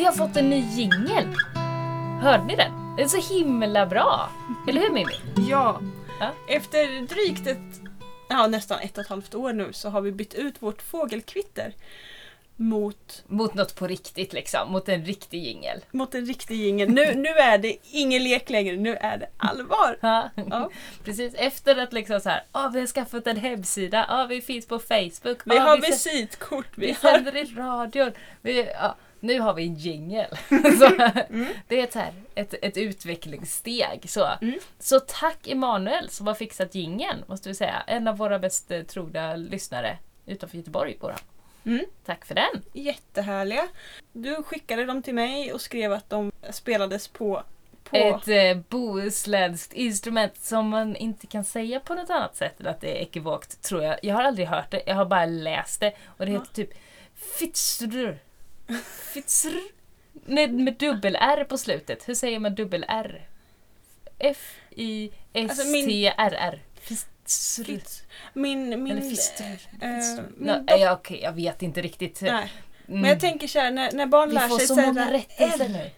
Vi har fått en ny jingel. Hörde ni den? Den är så himla bra. Eller hur Mimmi? Ja. Ja. Efter drygt ett, ja, nästan ett och ett halvt år nu så har vi bytt ut vårt fågelkvitter mot, Mot något på riktigt liksom. Mot en riktig jingel. mot en riktig jingel. Nu, nu är det ingen lek längre, nu är det allvar. Ja. Ja. Precis, efter att liksom så här, ah, vi har skaffat en hemsida, ah, vi finns på Facebook, Vi ah, har vi, visitkort, vi vi har... sänder i radion. Vi, ja, nu har vi en jingel. så, Det är ett, så här, ett, ett utvecklingssteg. Så. Mm. så tack Emanuel som har fixat jingeln, måste vi säga. En av våra bäst eh, trogna lyssnare utanför Göteborg. Våra. Mm. Tack för den. Jättehärliga. Du skickade dem till mig och skrev att de spelades på... på Ett eh, bohuslänskt instrument som man inte kan säga på något annat sätt än att det är ekivokt, tror jag. Jag har aldrig hört det, jag har bara läst det. Och det Ja. heter typ Fitzr. Fitzr. Med, med dubbel-R på slutet. Hur säger man dubbel-R? Alltså F-I-S-T-R-R. Fitzr. Fitz. Min... min Eller Fitzr. Fitzr. min Nå, dok- ja, Okej, jag vet inte riktigt. Nej. Mm. Men jag tänker så här, när, när barn Vi lär sig säga R. nu.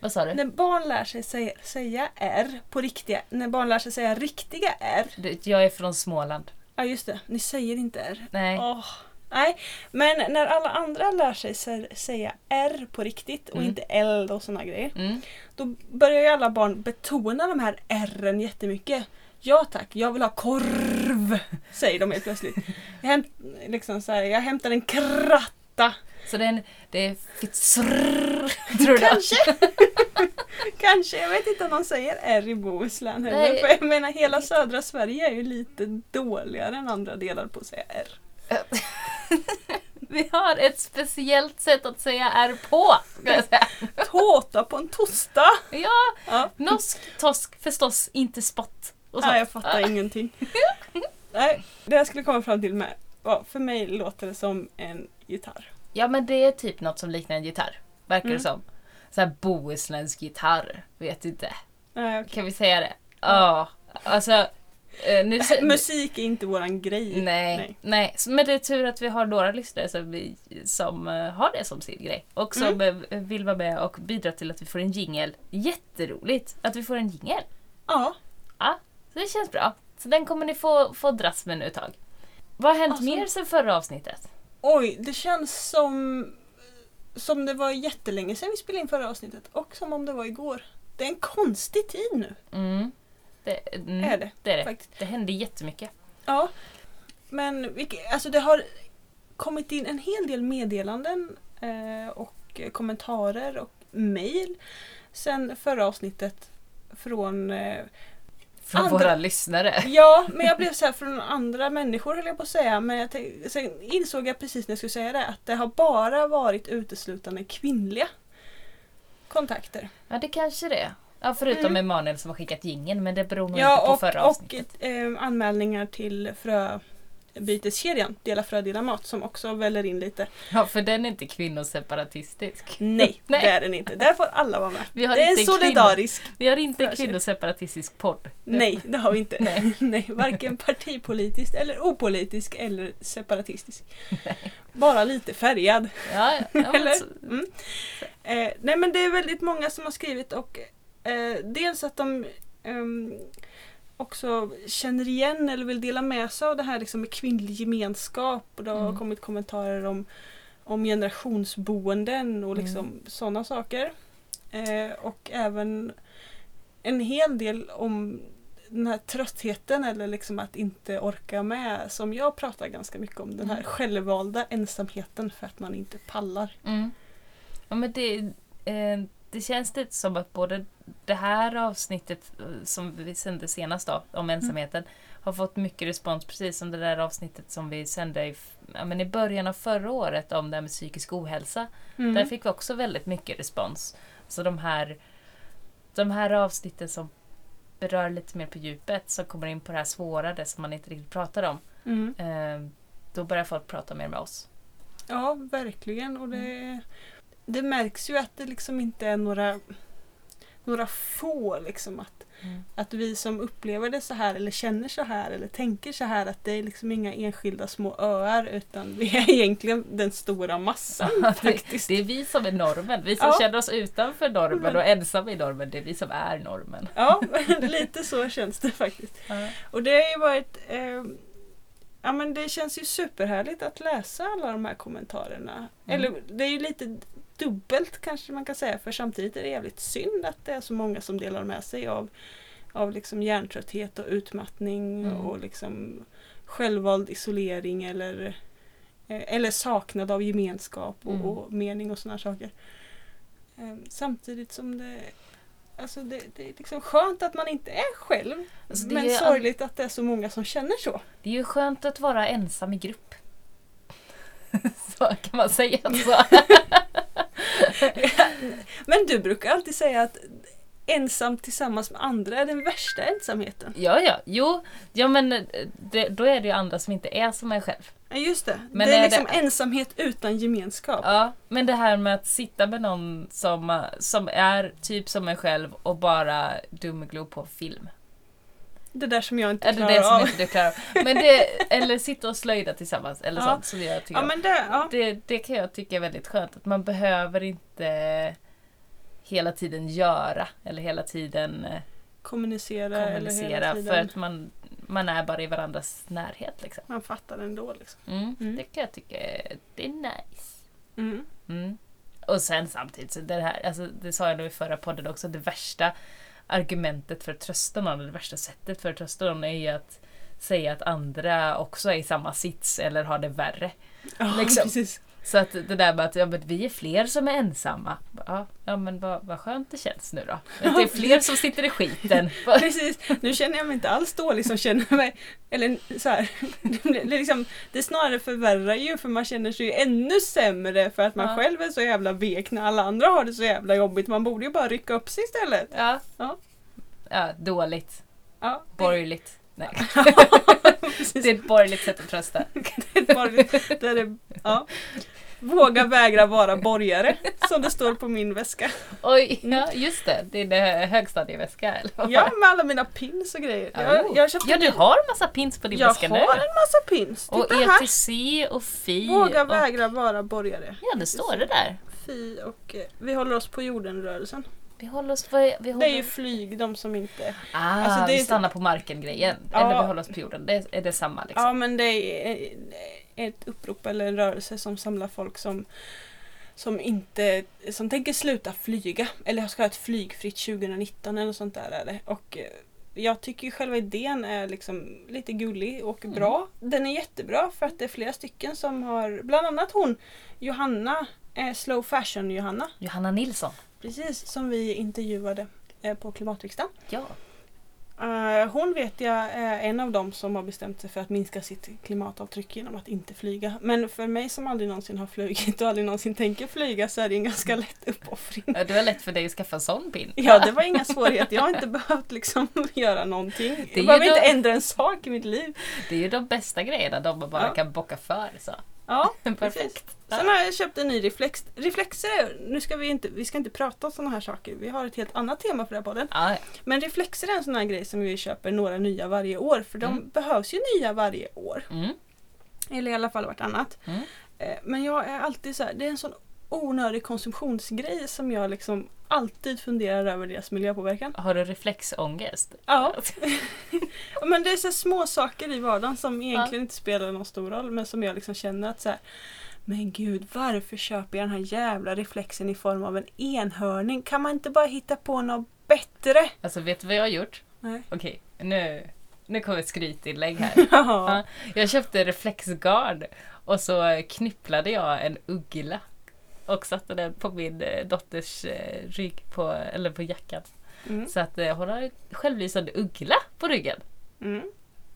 Vad sa du? När barn lär sig säga, säga R på riktiga, när barn lär sig säga riktiga R. Jag är från Småland. Ja just det, ni säger inte R. Nej. Åh, nej, men när alla andra lär sig sä- säga R på riktigt och Mm. inte L och såna grejer. Mm. Då börjar ju alla barn betona de här R'n jättemycket. Ja tack, jag vill ha korv! Säger de helt plötsligt. Jag, hämt, liksom så här, jag hämtar en kratta. Så det är, en, det är Fitzr. Tror du? Kanske! Kanske, jag vet inte om de säger R i Bohuslän heller. Nej. För jag menar hela södra Sverige är ju lite dåligare än andra delar på att säga R. Vi har ett speciellt sätt att säga R på. Tårta på en tosta! Ja, Ja. norsk tosk förstås, inte spott. Och Nej, jag fattar ingenting. Nej, det jag skulle komma fram till med var, för mig låter det som en gitarr. Ja men det är typ något som liknar en gitarr. Verkar Mm. det som. Så här bohuslänsk gitarr. Vet inte. Nej, okej. Kan vi säga det? Ja. Alltså. Eh, nu, så- Musik är inte våran grej. Nej, Nej. nej. Men det är tur att vi har några lyssnare som, vi, som eh, har det som sin grej. Och som Mm. eh, vill vara med och bidra till att vi får en jingel. Jätteroligt att vi får en jingel. Ja, Ja, så det känns bra. Så den kommer ni få, få dras med nu ett tag. Vad har hänt Alltså- mer sen förra avsnittet? oj, det känns som som det var jättelänge sedan vi spelade in förra avsnittet och som om det var igår. Det är en konstig tid nu. Mm. Det, mm, Är det, det är det. faktiskt. Det hände jättemycket. Ja, men alltså det har kommit in en hel del meddelanden eh, och kommentarer och mejl sen förra avsnittet från eh, Från Andra- våra lyssnare. Ja, men jag blev så här från andra människor höll jag på att säga. Men jag sen insåg jag precis när jag skulle säga det att det har bara varit uteslutande kvinnliga kontakter. Ja, det kanske det är. Ja, förutom Mm. Emanuel som har skickat jingeln, men det beror nog inte Ja, på och, förra och avsnittet. eh, anmälningar till fröbyteskedjan Dela frö, dela mat som också väller in lite. Ja, för den är inte kvinnoseparatistisk. Nej, Nej. det är den inte. Där får alla vara med. Vi har Det är en inte solidarisk. Vi har inte en kvinnoseparatistisk podd. Nej, det har vi inte. Nej. Nej, varken partipolitiskt eller opolitisk eller separatistisk. Bara lite färgad. Ja, ja, Eller? Mm. Eh, nej men det är väldigt många som har skrivit och eh, dels att de ehm, också känner igen eller vill dela med sig av det här liksom med kvinnlig gemenskap. Och det har Mm. kommit kommentarer om, om generationsboenden och liksom Mm. sådana saker. Eh, och även en hel del om den här tröttheten eller liksom att inte orka med som jag pratar ganska mycket om. Den här Mm. självvalda ensamheten för att man inte pallar. Mm. Ja, men det, eh, det känns lite som att både det här avsnittet eh, som vi sände senast då, om ensamheten, har fått mycket respons precis som det där avsnittet som vi sände i, ja, men i början av förra året om det här med psykisk ohälsa. Mm. Där fick vi också väldigt mycket respons. Så de här, de här avsnitten som berör lite mer på djupet, som kommer in på det här svåra, det som man inte riktigt pratar om. Mm. Eh, då börjar folk prata mer med oss. Ja, verkligen. Och det, det märks ju att det liksom inte är några några få liksom att, Mm. att vi som upplever det så här eller känner så här eller tänker så här att det är liksom inga enskilda små öar utan vi är egentligen den stora massan faktiskt. Det är vi som är normen. Vi som Ja. känner oss utanför normen och ensamma i normen, det är vi som är normen. Ja, lite så känns det faktiskt. Och det har ju varit eh, Ja men det känns ju superhärligt att läsa alla de här kommentarerna. Mm. Eller det är ju lite dubbelt kanske man kan säga för samtidigt är det jävligt synd att det är så många som delar med sig av, av liksom hjärntrötthet och utmattning Mm. och liksom självvald isolering eller, eh, eller saknad av gemenskap och, Mm. och mening och sådana saker. Eh, Samtidigt som det Alltså det, det är liksom skönt att man inte är själv. Alltså men är sorgligt att det är så många som känner så. Det är ju skönt att vara ensam i grupp. Så kan man säga så. Men du brukar alltid säga att ensam tillsammans med andra är den värsta ensamheten. Ja, ja, jo, ja men eh, det, då är det ju andra som inte är som en själv. Ja just det. Men det är är liksom det- ensamhet utan gemenskap. Ja, men det här med att sitta med någon som, eh, som är typ som en själv och bara dumglo på film. Det där som jag inte Är det klarar det som av. inte du klarar av? Men det, eller sitta och slöjda tillsammans eller Ja. sånt som jag tycker Ja men det, ja. det, det kan jag tycka är väldigt skönt. Att man behöver inte hela tiden göra eller hela tiden eh, Kommunicera, kommunicera hela för tiden. att man, man är bara i varandras närhet. Liksom. Man fattar ändå liksom. Mm, Mm. Det kan jag tycka det är nice. Mm. Mm. Och sen samtidigt, så det här, alltså, det sa jag nog i förra podden också, det värsta argumentet för att trösta någon, eller det värsta sättet för att trösta någon är ju att säga att andra också är i samma sits eller har det värre. Ja, Liksom. precis. Så att det där med att ja, men vi är fler som är ensamma. Ja, ja men vad, vad skönt det känns nu då. Att det är fler som sitter i skiten. Precis, nu känner jag mig inte alls dålig som känner mig, eller så här, det, blir- det, liksom, det snarare förvärrar ju för man känner sig ju ännu sämre för att man Ja. själv är så jävla vek när alla andra har det så jävla jobbigt. Man borde ju bara rycka upp sig istället. Ja. Ja. ja, dåligt. Ja, Borgerligt. Nej. det är ett borgerligt sätt att trösta. Det- där det, ja. Våga vägra vara borgare, som det står på min väska. Oj, ja just det. Din högstadieväska eller vad Ja, med alla mina pins och grejer. Ja, Jag, jag ja, du har massa pins på din jag väska har nu. en massa pins. Och Titta här. ETC och FI. Våga och, vägra vara borgare. Ja, det står det där. Fi och eh, vi håller oss på jorden-rörelsen. Vi håller oss... Vi Det håller, är ju flyg, de som inte... ah, alltså, det är- vi stannar på marken-grejen. Ja. Eller vi håller oss på jorden. Det är, är det samma liksom? Ja men det är ett upprop eller en rörelse som samlar folk som som inte, som tänker sluta flyga eller ska ha ett flygfritt 2019 eller något sånt där är det. Och eh, jag tycker ju själva idén är liksom lite gullig och Mm. bra. Den är jättebra för att det är flera stycken som har, bland annat hon Johanna, eh, Slow Fashion Johanna, Johanna Nilsson. Precis, som vi intervjuade eh, på klimatriksdagen. Ja. Eh, hon vet jag är en av dem som har bestämt sig för att minska sitt klimatavtryck genom att inte flyga. Men för mig som aldrig någonsin har flugit och aldrig någonsin tänker flyga så är det en ganska lätt uppoffring. Ja, Det var lätt för dig att skaffa en sån pin. Ja, det var inga svårigheter. Jag har inte behövt liksom göra någonting. Jag behöver ju inte ändra en sak i mitt liv. Det är ju de bästa grejerna de man bara Ja. kan bocka för. Så. Ja, Perfekt. Sen har jag köpt en ny reflex. Reflexer, nu ska vi inte, vi ska inte prata om sådana här saker. Vi har ett helt annat tema för den här podden. Ja, ja. Men reflexer är en sån här grej som vi köper några nya varje år. För de Mm. behövs ju nya varje år. Mm. Eller i alla fall vartannat. Mm. Eh, Men jag är alltid så här, det är en sån onödig konsumtionsgrej som jag liksom alltid funderar över deras miljöpåverkan. Har du reflexångest? Ja. men det är så små saker i vardagen som egentligen inte spelar någon stor roll men som jag liksom känner att så här, men gud, varför köper jag den här jävla reflexen i form av en enhörning? Kan man inte bara hitta på något bättre? Alltså vet du vad jag har gjort? Nej. Okej, nu, nu kommer ett skrytinlägg här. Ja. Jag köpte reflexgard och så knypplade jag en uggla och satte den på min eh, dotters eh, rygg på, eller på jackan. Mm. Så att eh, hon har en självlysande uggla på ryggen. Mm.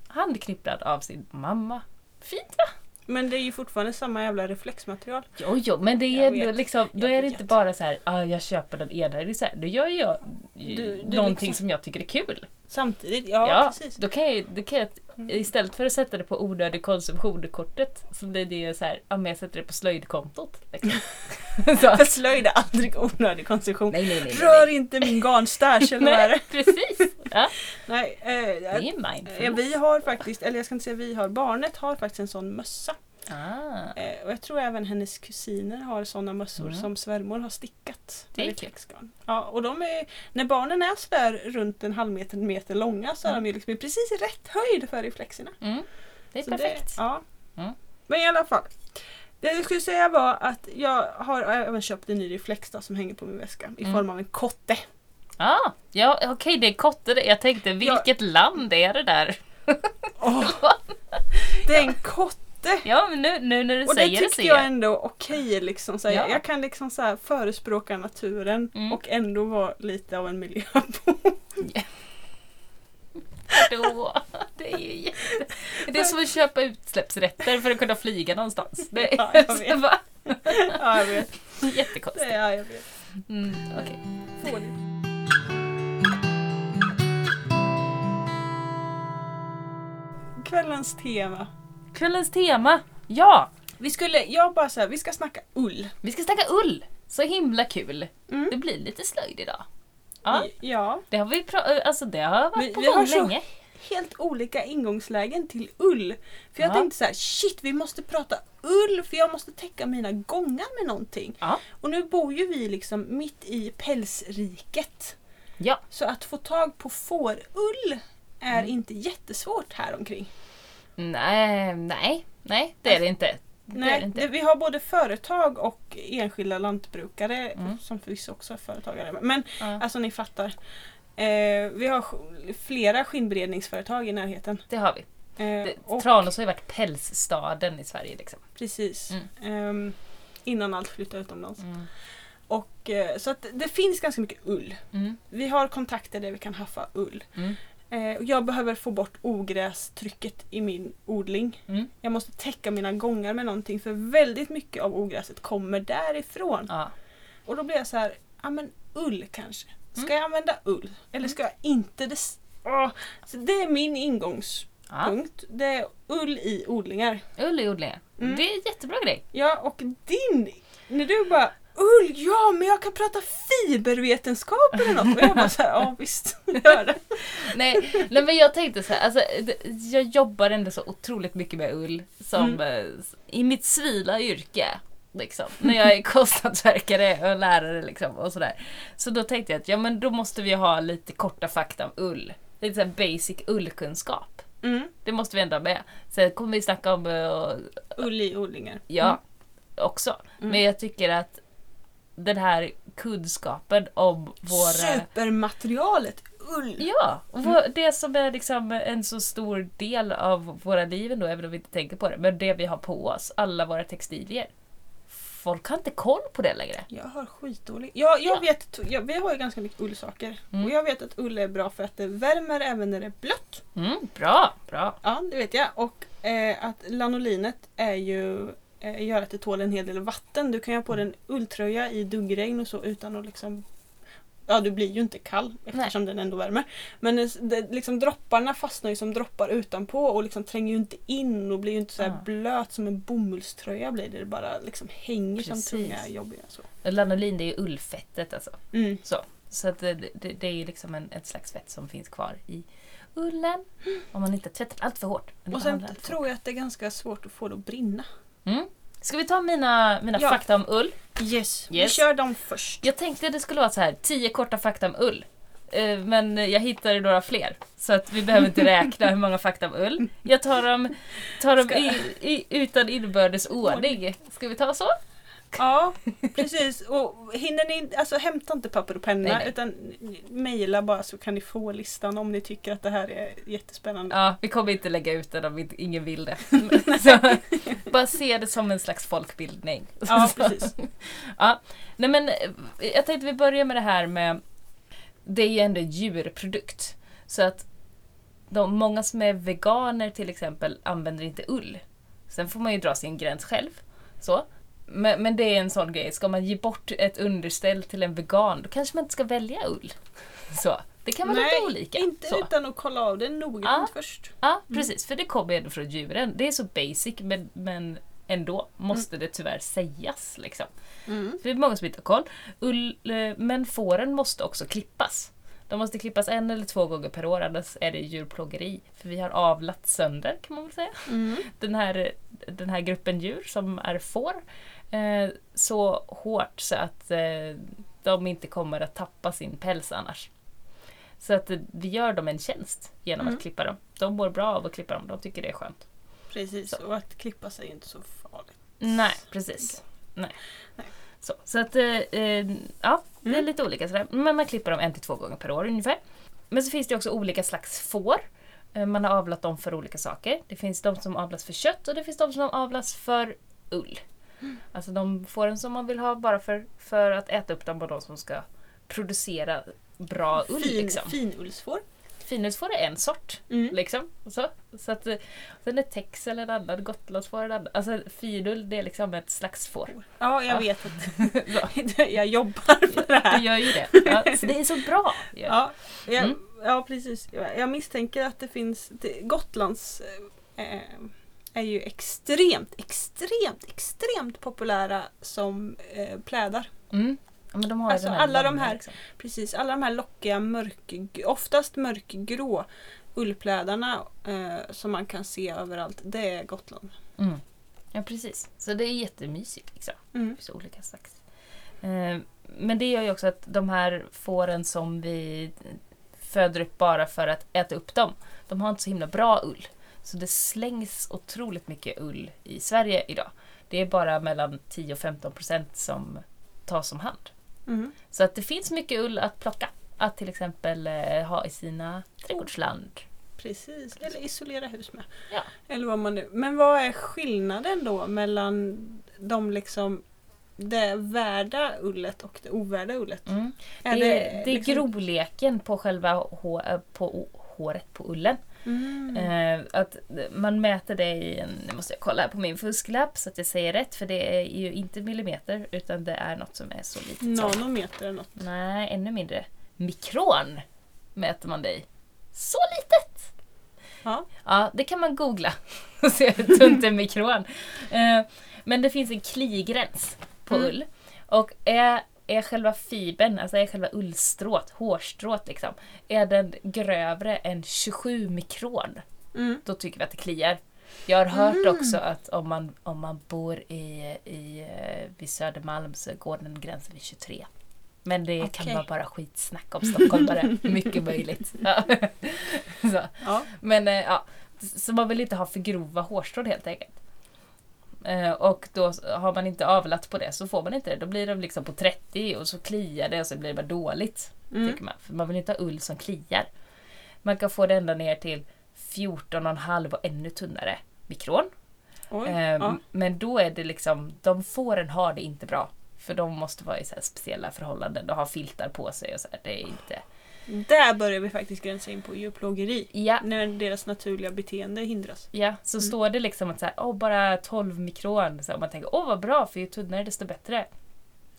Handknypplad av sin mamma. Fint va? Men det är ju fortfarande samma jävla reflexmaterial. Jo, jo, men det är ändå liksom, då är det inte bara så här, ah, jag köper den ena. Det är så här, då gör jag Du- du någonting liksom- som jag tycker är kul. Samtidigt, ja, Ja, precis. då kan jag, då kan jag istället för att sätta det på onödig konsumtion-kortet så blir det ju så här, ja men jag sätter det på slöjdkontot. Liksom. För slöjd är aldrig onödig konsumtion. Nej, nej, nej. Rör inte min garnstash eller vad är det? precis. Ja, Nej, eh, det är eh, mindfulness. vi har faktiskt, eller jag ska inte säga vi har, barnet har faktiskt en sån mössa. Ah, Eh, och jag tror även hennes kusiner har såna mössor Mm. som svärmor har stickat. Det är reflexgarn. Ja, och de är, när barnen är sådär runt en halv meter, meter långa så är Mm. de ju liksom i precis rätt höjd för reflexerna. mm. Det är Så perfekt. ja. Mm. Men i alla fall. Det jag skulle säga var att jag har även köpt en ny reflex då, som hänger på min väska i Mm. form av en kotte. Ah, ja, okej, det är kotte. Jag tänkte, vilket land är det där? Åh, det är en kotte! Ja, men nu, nu när du Och det säger det tycker ser jag jag. ändå okej. liksom. Så här, Ja. Jag kan liksom så här förespråka naturen Mm. och ändå vara lite av en miljöbo. Då, det är ju jätte... Det är som att köpa utsläppsrätter för att kunna flyga någonstans. Det är Ja, jag vet. Va? ja, jag vet. Det, jättekonstigt. ja, jag vet. Mm, okej. Fånigt. Kvällens tema. Kvällens tema. Ja, Vi skulle, jag bara här, vi ska snacka ull. vi ska snacka ull. Så himla kul. Mm. Det blir lite slöjd idag. Ja, ja. det har vi pra- alltså det har varit Vi- på vi gång så- länge. Helt olika ingångslägen till ull. För jag Ja. tänkte så här, shit vi måste prata ull för jag måste täcka mina gångar med någonting. Ja. Och nu bor ju vi liksom mitt i pälsriket. Ja, Så att få tag på fårull är Mm. inte jättesvårt här omkring. Nej, nej, nej, det är det inte. Det är det Nej, inte. det, vi har både företag och enskilda lantbrukare Mm. som förvisso också är företagare. Men Ja, alltså ni fattar. Eh, vi har flera skinnberedningsföretag i närheten. det har vi. Eh, och Tranås har ju varit pälsstaden i Sverige. Liksom. Precis. Mm. Ehm, innan allt flyttade utomlands. Mm. Och, eh, så att det finns ganska mycket ull. Mm. Vi har kontakter där vi kan haffa ull. Mm. Eh, jag behöver få bort ogrästrycket i min odling. Mm. Jag måste täcka mina gångar med någonting för väldigt mycket av ogräset kommer därifrån. Ja. Och då blir jag så här, ja men ull kanske. Ska Mm. jag använda ull? Eller ska jag inte? Det, åh. så det är min ingångspunkt. Ja. Det är ull i odlingar. Ull i odlingen. Mm. Det är en jättebra grej. Ja, och din, när du bara Ull, ja men jag kan prata fibervetenskap eller något. Och jag bara såhär, ja visst, gör det. Nej, nej men jag tänkte så här, alltså, jag jobbar ändå så otroligt mycket med ull som eh, i mitt civila yrke. Liksom, när jag är kostnadsverkare och lärare liksom, och sådär. Så då tänkte jag att ja, men då måste vi ha lite korta fakta om ull. Lite så här basic ullkunskap. Mm. Det måste vi ändå ha med. Sen kommer vi snacka om eh, Ull i odlingar. Ja, också. Mm. Men jag tycker att den här kunskapen om våra... Supermaterialet ull. Ja, och vår, det som är liksom en så stor del av våra liv ändå, även om vi inte tänker på det. Men det vi har på oss, alla våra textilier. Folk har inte koll på det längre. Jag har skitdålig. Ja, jag Ja. vet, jag, vi har ju ganska mycket ullsaker. Mm. Och jag vet att ull är bra för att det värmer även när det är blött. Mm, bra, bra. Ja, det vet jag. Och eh, att lanolinet är ju eh, gör att det tål en hel del vatten. Du kan ju ha på dig en ulltröja i duggregn och så utan att liksom Ja, du blir ju inte kall eftersom den ändå värmer. Men det, det, liksom, dropparna fastnar ju som droppar utanpå och liksom tränger ju inte in och blir ju inte så här Ah. blöt som en bomullströja blir det. Det bara liksom hänger som Precis. tunga jobbiga. Så. Lanolin det är ju ullfettet alltså. Mm. Så, så att det, det, det är ju liksom en, ett slags fett som finns kvar i ullen. Om man inte tvättar allt för hårt. Och sen tror jag att det är ganska svårt att få det att brinna. Mm. Ska vi ta mina, mina Ja. fakta om ull? Yes, vi Yes. kör dem först. Jag tänkte det skulle vara så här, tio korta fakta om ull. Eh, Men jag hittade några fler. Så att vi behöver inte räkna hur många fakta om ull. Jag tar dem, tar dem i, i, utan inbördes ordning. Ska vi ta så? Ja, precis. Och hinner ni, alltså hämta inte papper och penna Nej, nej. utan mejla bara så kan ni få listan om ni tycker att det här är jättespännande. Ja, vi kommer inte lägga ut den om inte- ingen vill det. Så, bara se det som en slags folkbildning. Ja, precis. Ja, nej men jag tänkte vi börjar med det här med det är ju ändå en djurprodukt. Så att de, många som är veganer till exempel använder inte ull. Sen får man ju dra sin gräns själv. Så. Men, men det är en sån grej, ska man ge bort ett underställ till en vegan då kanske man inte ska välja ull. Så. Det kan vara lite olika. inte så. utan att kolla av det noggrant Ja. först. Ja, precis. För det kommer ändå från djuren. Det är så basic men, men ändå, måste det tyvärr sägas. Liksom. Mm. För det är många som inte har koll. Ull, eh, men fåren måste också klippas. De måste klippas en eller två gånger per år, annars är det djurplågeri. För vi har avlat sönder, kan man väl säga, Mm. den här, den här gruppen djur som är får. Eh, så hårt så att eh, de inte kommer att tappa sin päls annars. Så att eh, vi gör dem en tjänst genom Mm. att klippa dem. De mår bra av att klippa dem, de tycker det är skönt. Precis, Så. och att klippa sig är inte så farligt. Nej, precis. Nej. Nej. Så, så att, eh, eh, ja, det är Mm. lite olika sådär. Men man klipper dem en till två gånger per år ungefär. Men så finns det också olika slags får. Eh, Man har avlat dem för olika saker. Det finns de som avlas för kött och det finns de som avlas för ull. Alltså de fåren som man vill ha bara för, för att äta upp dem och de som ska producera bra ull. Fin, liksom. Finullsfår. Finullsfår är en sort. Mm. Liksom. Så, så att, eh, sen är texel en annan, gotlandsfår en annan. Alltså finull det är liksom ett slags får. Ja, jag Ja. vet att jag jobbar med det du här. gör ju det. Ja, det är så bra. Ja, jag, Mm. ja precis. Jag jag misstänker att det finns... Det, Gotlands eh, är ju extremt, extremt, extremt populära som eh, plädar. Mm. Ja, de Alltså, alla de här- Liksom. Precis, alla de här lockiga, mörk, oftast mörkgrå ullplädarna eh, som man kan se överallt, det är Gotland. Mm. Ja precis. Så det är jättemysigt. Liksom. Mm. Finns olika slags. Eh, men det gör ju också att de här fåren som vi föder upp bara för att äta upp dem, de har inte så himla bra ull. Så det slängs otroligt mycket ull i Sverige idag. Det är bara mellan 10 och 15 procent som tas om hand. Mm. Så att det finns mycket ull att plocka. Att till exempel eh, ha i sina trädgårdsland. Precis, eller isolera hus med. Ja. Eller vad man nu. Men vad är skillnaden då mellan de liksom det värda ullet och det ovärda ullet? Mm. Är det, det, är liksom- groleken på själva hå, äh, på håret på ullen. Mm. Eh, att man mäter det i en, nu måste jag kolla här på min fusklapp så att jag säger rätt för det är ju inte millimeter utan det är något som är så litet Nanometer eller något. nej ännu mindre, mikron mäter man det i. Så litet! Ja. Ja, det kan man googla och se hur tunt en mikron. Eh, men det finns en kligräns på Mm. ull. Och är, är själva fibern, alltså är själva ullstrået, hårstrået liksom, är den grövre än 27 mikron, Mm. då tycker vi att det kliar. Jag har hört Mm. också att om man, om man bor i, i, eh, vid Södermalm så går den gränsen vid 23. Men det kan Okej. vara bara skitsnack om stockholmare. Mycket möjligt. Ja. Så. Ja. Men eh, ja, så man vill inte ha för grova hårstrån helt enkelt. Eh, och då har man inte avlat på det så får man inte det. Då blir de liksom på 30 och så kliar det och så blir det bara dåligt. Mm. Tycker man. För man vill inte ha ull som kliar. Man kan få det ända ner till 14,5 och ännu tunnare mikron. Oj. Eh, ja. Men då är det liksom, de fåren har det inte bra. För de måste vara i så speciella förhållanden. De har filtar på sig och så här. Det är inte... Där börjar vi faktiskt gränsa in på djurplågeri. Ja, När deras naturliga beteende hindras. Ja, så Mm. står det liksom att så här, åh, bara 12 mikron. Så man tänker, åh vad bra, för ju tunnare desto bättre.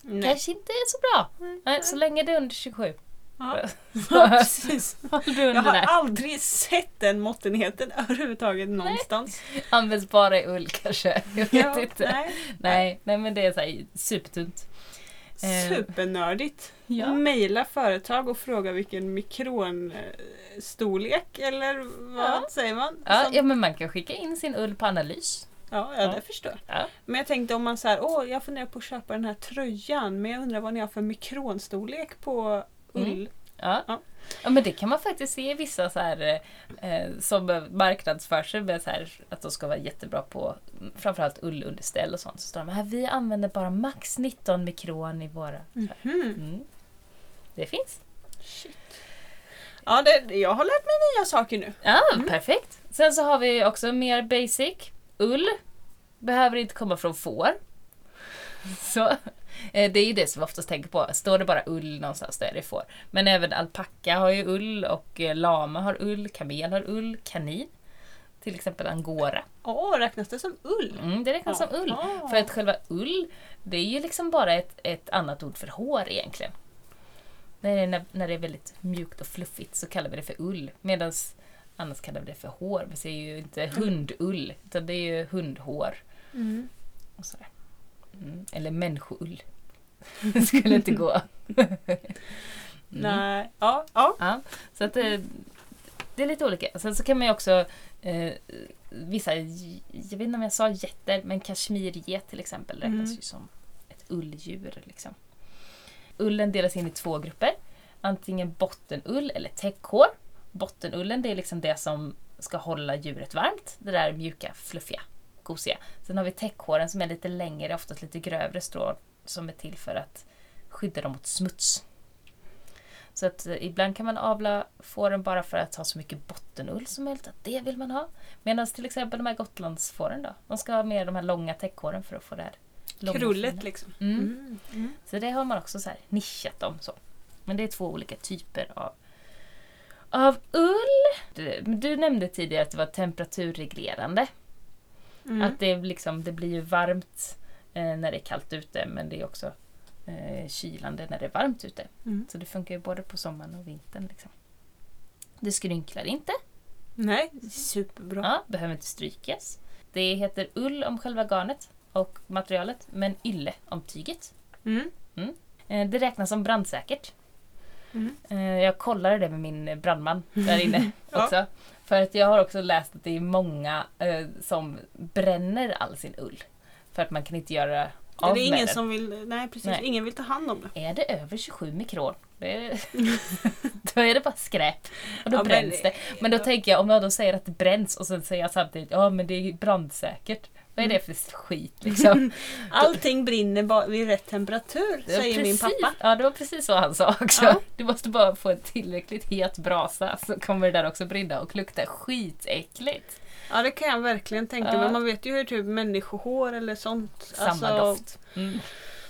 Nej. Kanske inte är så bra. Nej, så länge det är under 27. Ja. Ja, precis. Jag har aldrig sett den måttenheten överhuvudtaget någonstans. Används bara i ull kanske. Jag vet Ja, inte. Nej. nej. nej, men det är så här supertunt. Eh, Supernördigt. Ja. Maila företag och fråga vilken mikronstorlek eller vad Ja. säger man? Ja, Som- ja, men man kan skicka in sin ull på analys. ja, ja, det förstår jag. Ja. Men jag tänkte om man säger åh jag funderar på att köpa den här tröjan men jag undrar vad ni har för mikronstorlek på ull. Mm. Ja. Ja. men det kan man faktiskt se i vissa så här, eh, som marknadsför sig med så här, att de ska vara jättebra på mm, framförallt ullunderställ och sånt. Så står de här, vi använder bara max 19 mikron i våra. Mhm. Mm. Det finns. Shit. Ja, det, jag har lärt mig nya saker nu. Ja, Mm. perfekt. Sen så har vi också mer basic. Ull behöver inte komma från får. Så, eh, det är ju det som vi oftast tänker på. Står det bara ull någonstans, då är det får. Men även alpacka har ju ull och eh, lama har ull, kamel har ull, kanin. Till exempel angora. Åh, räknas det som ull? Mm, det räknas som ull. Aha. För att själva ull, det är ju liksom bara ett, ett annat ord för hår egentligen. När det, är, när, när det är väldigt mjukt och fluffigt så kallar vi det för ull. Medan annars kallar vi det för hår. Vi säger ju inte hundull, utan det är ju hundhår. Mm. Och sådär. Mm. Eller människoull. det skulle inte gå. Mm. Nej, ja, ja. Ja, så att det, det är lite olika. Sen så kan man ju också eh, vissa, jag vet inte om jag sa getter, men kashmirget till exempel räknas Mm. ju som ett ulldjur. Liksom. Ullen delas in i två grupper. Antingen bottenull eller täckhår. Bottenullen det är liksom det som ska hålla djuret varmt. Det där mjuka, fluffiga, gosiga. Sen har vi täckhåren som är lite längre, oftast lite grövre strån som är till för att skydda dem mot smuts. Så att eh, ibland kan man avla fåren bara för att ha så mycket bottenull som möjligt. Att det vill man ha. Medan till exempel de här gotlandsfåren då. De ska ha med de här långa täckhåren för att få det här Krullet liksom. Mm. Mm. Mm. Så det har man också så här nischat om. Så. Men det är två olika typer av, av ull. Du, du nämnde tidigare att det var temperaturreglerande. Mm. Att det, liksom, det blir ju varmt eh, när det är kallt ute men det är också eh, kylande när det är varmt ute. Mm. Så det funkar ju både på sommaren och vintern. Liksom. Det skrynklar inte. Nej, superbra. Ja, behöver inte strykas. Det heter ull om själva garnet och materialet men ylle om tyget. Mm. Eh, Det räknas som brandsäkert. Mm. Eh, Jag kollade det med min brandman där inne Ja. För att jag har också läst att det är många eh, som bränner all sin ull. För att man kan inte göra Det av är med ingen den. som vill, nej precis, Nej. ingen vill ta hand om det. Är det över 27 mikron, det är, då är det bara skräp. Och då Ja, men- bränns det. Men då tänker jag, om jag då säger att det bränns och sen säger jag samtidigt ja men det är brandsäkert. Vad är det för skit liksom? Allting brinner vid rätt temperatur, säger min precis- pappa. Ja, det var precis vad han sa också. Ja. Du måste bara få en tillräckligt het brasa så kommer det där också brinna och lukta skitäckligt. Ja det kan jag verkligen tänka Ja. mig. Man vet ju hur typ människohår eller sånt. Samma alltså, doft. Mm.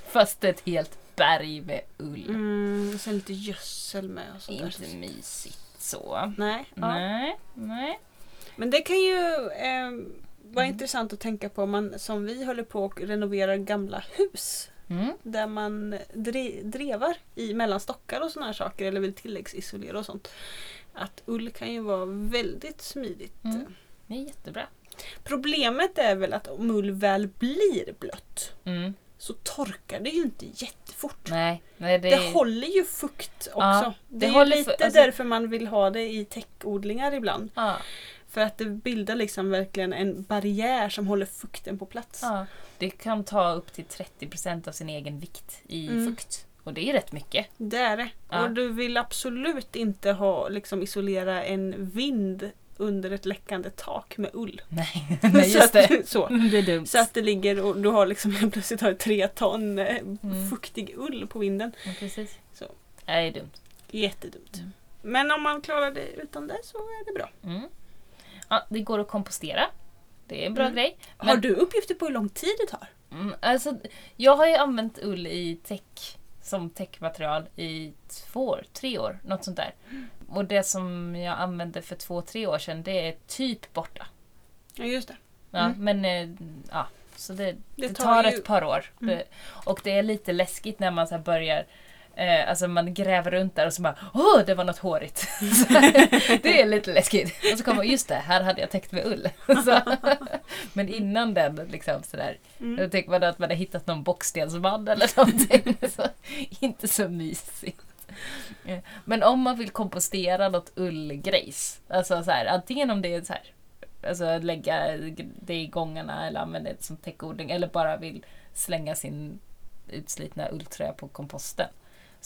Fast ett helt berg med ull. Mm, och sen lite gödsel med och sådär. Inte mysigt så. Nej, ja. Nej, nej. Men det kan ju eh, vara Mm. intressant att tänka på om man som vi håller på och renoverar gamla hus. Mm. Där man dre drevar i mellan stockar och här saker eller vill tilläggsisolera och sånt. Att ull kan ju vara väldigt smidigt. Mm. Det är jättebra. Problemet är väl att om ull väl blir blött Mm. så torkar det ju inte jättefort. Nej, nej det, Det håller ju fukt också. Ja, det, det är ju lite alltså- därför man vill ha det i täckodlingar ibland. ja, För att det bildar liksom verkligen en barriär som håller fukten på plats. ja. det kan ta upp till 30% av sin egen vikt i Mm. fukt. Och det är rätt mycket. Det är det. Ja. Och du vill absolut inte ha, liksom, isolera en vind under ett läckande tak med ull. Nej, nej så, just att, det. så. Det är dumt. så att det ligger och du har liksom plötsligt har tre ton eh, Mm. fuktig ull på vinden. Ja, precis. Så. Det är dumt. Jättedumt. Mm. Men om man klarar det utan det så är det bra. Mm. Ja, det går att kompostera. Det är en bra Mm. grej. Har du uppgifter på hur lång tid det tar? Mm, alltså, jag har ju använt ull i täck som täckmaterial i två år, tre år, något sånt där. Och det som jag använde för två, tre år sedan, det är typ borta. Ja just det. Ja, Mm. Men eh, ja, så det, det, Det tar, tar ju- ett par år. Mm. Det, och det är lite läskigt när man så börjar Eh, alltså man gräver runt där och så bara Åh, det var något hårigt. Det är lite läskigt. Och så kommer man, just det, här hade jag täckt med ull. Men innan den, liksom sådär. Mm. Då tänker man att man har hittat någon bockstensman eller någonting. Så, inte så mysigt. Eh, Men om man vill kompostera något ullgrejs. Alltså så här, antingen om det är så här. Alltså lägga det i gångarna eller använda det som täckodling. Eller bara vill slänga sin utslitna ulltröja på komposten.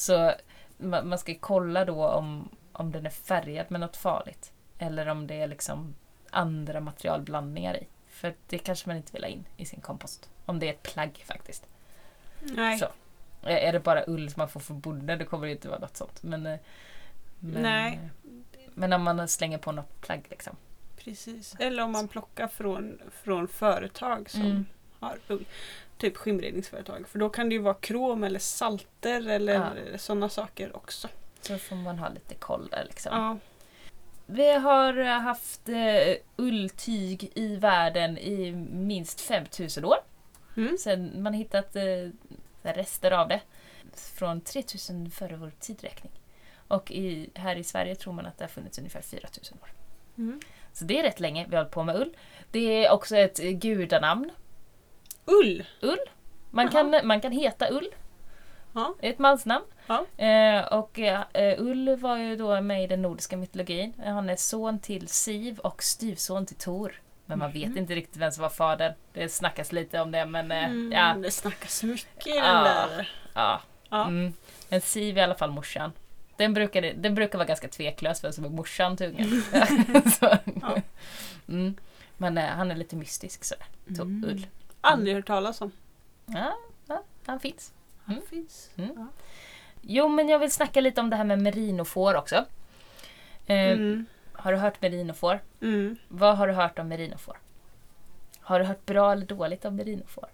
Så man, man ska kolla då om, om den är färgad med något farligt. Eller om det är liksom andra materialblandningar i. För det kanske man inte vill ha in i sin kompost. Om det är ett plagg faktiskt. Nej. Så. Är det bara ull som man får från bonden då kommer det inte vara något sånt. Men, men, Nej. men om man slänger på något plagg liksom. Precis. Eller om man plockar från, från företag som Mm. har ull. Typ skimredningsföretag. För då kan det ju vara krom eller salter eller Ja. sådana saker också. Så får man ha lite koll där liksom. Ja. Vi har haft eh, ulltyg i världen i minst 5000 år. Mm. Sen man hittat här rester av det från 3000 före vår tidräkning. Och i, här i Sverige tror man att det har funnits ungefär 4000 år. Mm. Så det är rätt länge vi har hållit på med ull. Det är också ett gudanamn. Ull. Ull. Man kan, man kan heta Ull. Ja. Det är ett mansnamn. Ja. Eh, och eh, Ull var ju då med i den nordiska mytologin. Han är son till Siv och styvson till Tor. Men man vet inte riktigt vem som var fadern. Det snackas lite om det men eh, Mm, ja. Det snackas mycket i Ja. den där. ja. Mm. Men Siv är i alla fall morsan. Den brukar, den brukar vara ganska tveklös vem som är morsan till ungen. Så. Mm. Men eh, han är lite mystisk sådär. Så, Mm. Ull. Aldrig hört talas om. Ja, ja, han finns. Mm. Finns. Mm. Ja. Jo, men jag vill snacka lite om det här med merinofår också. Eh, Mm. Har du hört merinofår? Mm. Vad har du hört om merinofår? Har du hört bra eller dåligt om merinofår?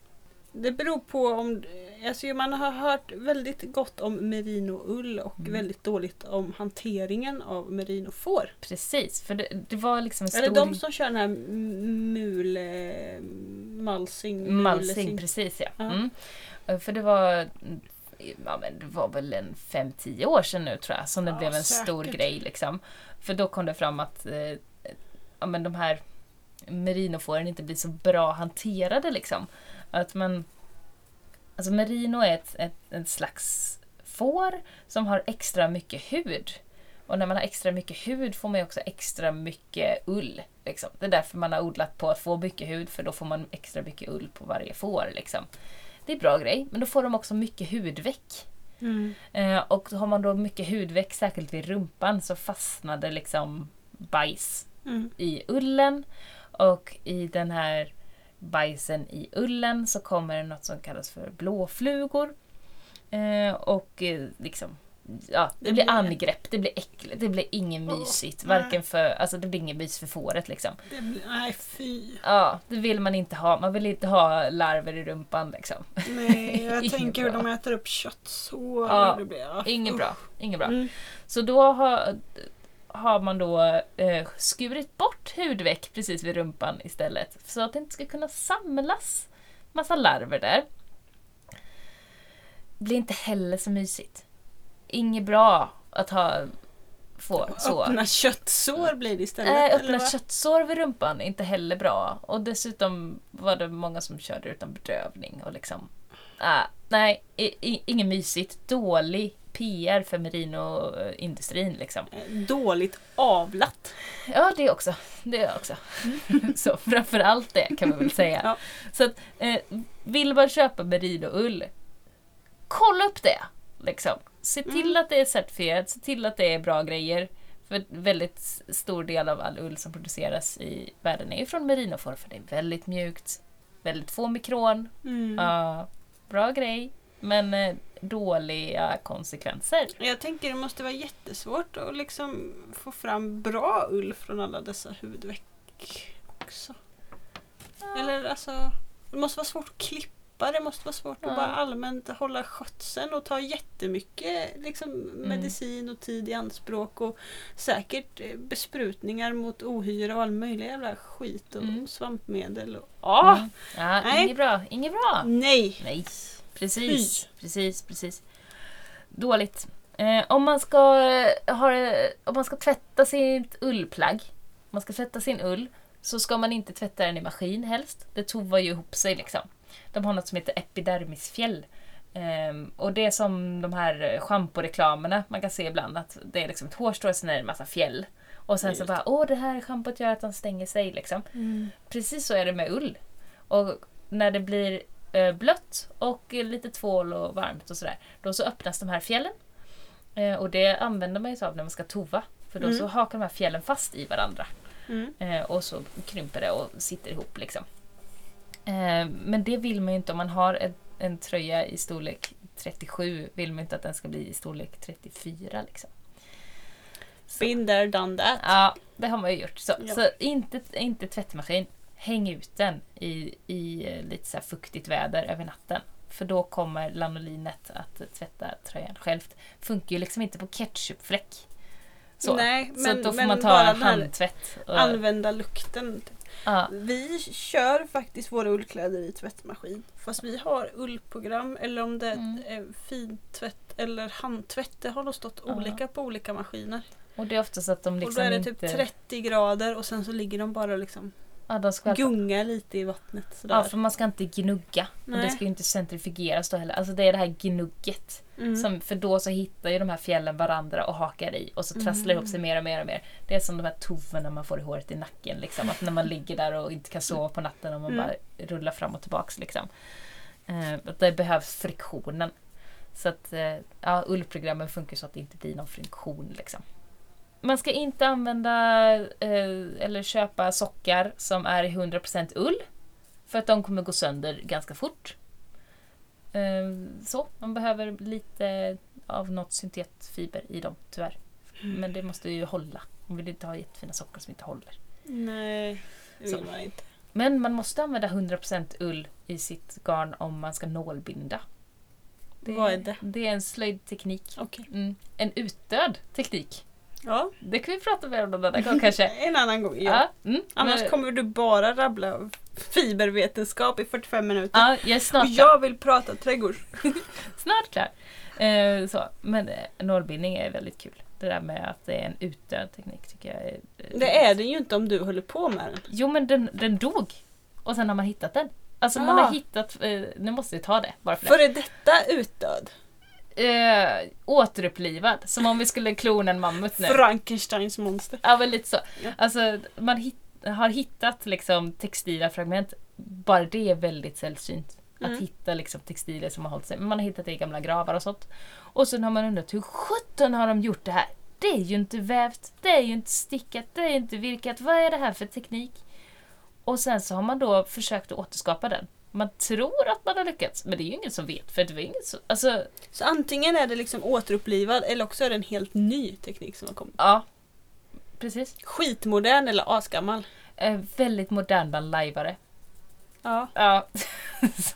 Det beror på om... Alltså man har hört väldigt gott om merinoull och Mm. väldigt dåligt om hanteringen av merinofår. Precis, för det, det var liksom en stor... Eller de som kör den här m- mul... eh, Malsing. Malsing, precis ja. Mm. Eh, För det var... Ja, men det var väl en 5-10 år sedan nu tror jag som det Ja, blev en stor säkert. grej. Liksom. För då kom det fram att eh, ja, men de här merinofåren inte blir så bra hanterade. Liksom. Att man, alltså merino är ett, ett, ett slags får som har extra mycket hud. Och när man har extra mycket hud får man också extra mycket ull. Liksom. Det är därför man har odlat på att få mycket hud för då får man extra mycket ull på varje får. Liksom. Det är en bra grej, men då får de också mycket hudveck. Mm. Eh, och har man då mycket hudveck, särskilt vid rumpan, så fastnar det liksom bajs Mm. i ullen. Och i den här bajsen i ullen så kommer det något som kallas för blåflugor. Eh, och eh, liksom, ja, det blir angrepp, det blir äckligt, det blir inget mysigt. nej. Varken för, alltså det blir inget mys för fåret liksom. Det blir, nej fy. Ja, det vill man inte ha. Man vill inte ha larver i rumpan liksom. Nej, jag tänker hur de äter upp köttsår. Ja, det blir, ja. Inget bra. Inget bra. Mm. Så då har, har man då eh, skurit bort hudveck precis vid rumpan istället. Så att det inte ska kunna samlas massa larver där. Blir inte heller så mysigt. Inget bra att ha få så. Öppna köttsår blir det istället. Eller öppna köttsår vid rumpan är inte heller bra. Och dessutom var det många som körde utan bedövning. Och liksom, äh, nej, i, i, inget mysigt. Dålig PR för merinoindustrin. Liksom. Dåligt avlat. Ja, det också. Det också. så framförallt det kan man väl säga. Ja. Så att, eh, vill man köpa merinoull, kolla upp det. Liksom. Se till Mm. att det är certifierat, se till att det är bra grejer. För väldigt stor del av all ull som produceras i världen är ju från merinofår för det är väldigt mjukt, väldigt få mikron, Mm. ja, bra grej, men eh, dåliga konsekvenser. Jag tänker det måste vara jättesvårt att liksom få fram bra ull från alla dessa hudveck också. Eller alltså, det måste vara svårt att klippa, det måste vara svårt Ja. att bara allmänt hålla skötseln och ta jättemycket liksom, Mm. medicin och tid i anspråk och säkert eh, besprutningar mot ohyra och all möjlig jävla skit och Mm. svampmedel. Och, ah, Mm. Ja, Nej. inget bra, inget bra. Nej! Nej, precis, precis, precis. Dåligt. Eh, om, man ska, eh, ha, det- om man ska tvätta sitt ullplagg, man ska tvätta sin ull, så ska man inte tvätta den i maskin helst. Det tovar ju ihop sig liksom. De har något som heter epidermisfjäll. Ehm, och det är som de här schamporeklamerna man kan se ibland, att det är liksom ett hårstrå och sen är det en massa fjäll. Och sen så bara, åh det här schampot gör att den stänger sig liksom. Precis så är det med ull. Och när det blir eh, blött och eh, lite tvål och varmt och sådär, då så öppnas de här fjällen. Eh, och det använder man ju sig av när man ska tova. För då Mm. så hakar de här fjällen fast i varandra. Mm. Eh, och så krymper det och sitter ihop liksom. Eh, men det vill man ju inte om man har en, en tröja i storlek 37 vill man inte att den ska bli i storlek 34 liksom. Så. Been there, done that. Ja, det har man ju gjort. Så, Ja. så inte, inte tvättmaskin. Häng ut den i, i eh, lite så fuktigt väder över natten. För då kommer lanolinet att tvätta tröjan självt. Funkar ju liksom inte på ketchupfläck. Så, Nej, så men, då får man ta en handtvätt. Och, använda lukten. ja, Vi kör faktiskt våra ullkläder i tvättmaskin. Fast vi har ullprogram eller om det Mm. är fintvätt eller handtvätt. Det har nog stått Ja. olika på olika maskiner. och det är ofta så att de och liksom då är det inte... typ 30 grader och sen så ligger de bara liksom Ja, de skvalpar. gunga lite i vattnet. Sådär. Ja, för man ska inte gnugga. Och det ska ju inte centrifugeras då heller. Alltså det är det här gnugget. Mm. Som, för då så hittar ju de här fjällen varandra och hakar i och så trasslar det ihop Mm. sig mer och mer och mer. Det är som de här toverna man får i håret i nacken. Liksom. Att när man ligger där och inte kan sova på natten och man Mm. bara rullar fram och tillbaks. Liksom. Eh, att det behövs friktionen. Så att eh, ja, ullprogrammen funkar så att det inte blir någon friktion. Liksom. Man ska inte använda eh, eller köpa sockar som är i 100% ull. För att de kommer gå sönder ganska fort. Eh, så, man behöver lite av något syntetfiber i dem tyvärr. Men det måste ju hålla. Man vill inte ha jättefina sockor som inte håller. Nej, det Så. vill man inte. Men man måste använda 100% ull i sitt garn om man ska nålbinda. Vad är det? Det är en slöjdteknik. Okej. Mm. En utdöd teknik. Ja, Det kan vi prata mer om någon annan gång kanske. en annan gång. Ja. Ja. Mm. Annars Men- kommer du bara rabbla fibervetenskap i 45 minuter. Ja, jag är snart Och jag vill prata trädgård. Snart klar. Eh, så. Men eh, nålbindning är väldigt kul. Det där med att det är en utdöd teknik tycker jag är... eh, Det är det ju inte om du håller på med den. Jo men den, den dog. Och sen har man hittat den. Alltså man Ah. har hittat... Eh, nu måste vi ta det bara för det. Före detta utdöd. Eh, återupplivad. Som om vi skulle klona en mammut nu. Frankensteins monster. Ja men lite så. Ja. Alltså man hit, har hittat liksom textila fragment. Bara det är väldigt sällsynt. Mm. Att hitta liksom textilier som har hållit sig. Men man har hittat det i gamla gravar och sånt. Och sen har man undrat hur sjutton har de gjort det här? Det är ju inte vävt, det är ju inte stickat, det är ju inte virkat. Vad är det här för teknik? Och sen så har man då försökt att återskapa den. Man tror att man har lyckats, men det är ju ingen som vet. För det var inget så, alltså, Så antingen är det liksom återupplivad eller också är det en helt ny teknik som har kommit. ja. Precis. Skitmodern eller asgammal. Eh, väldigt modern bland lajvare. Ja, Ja.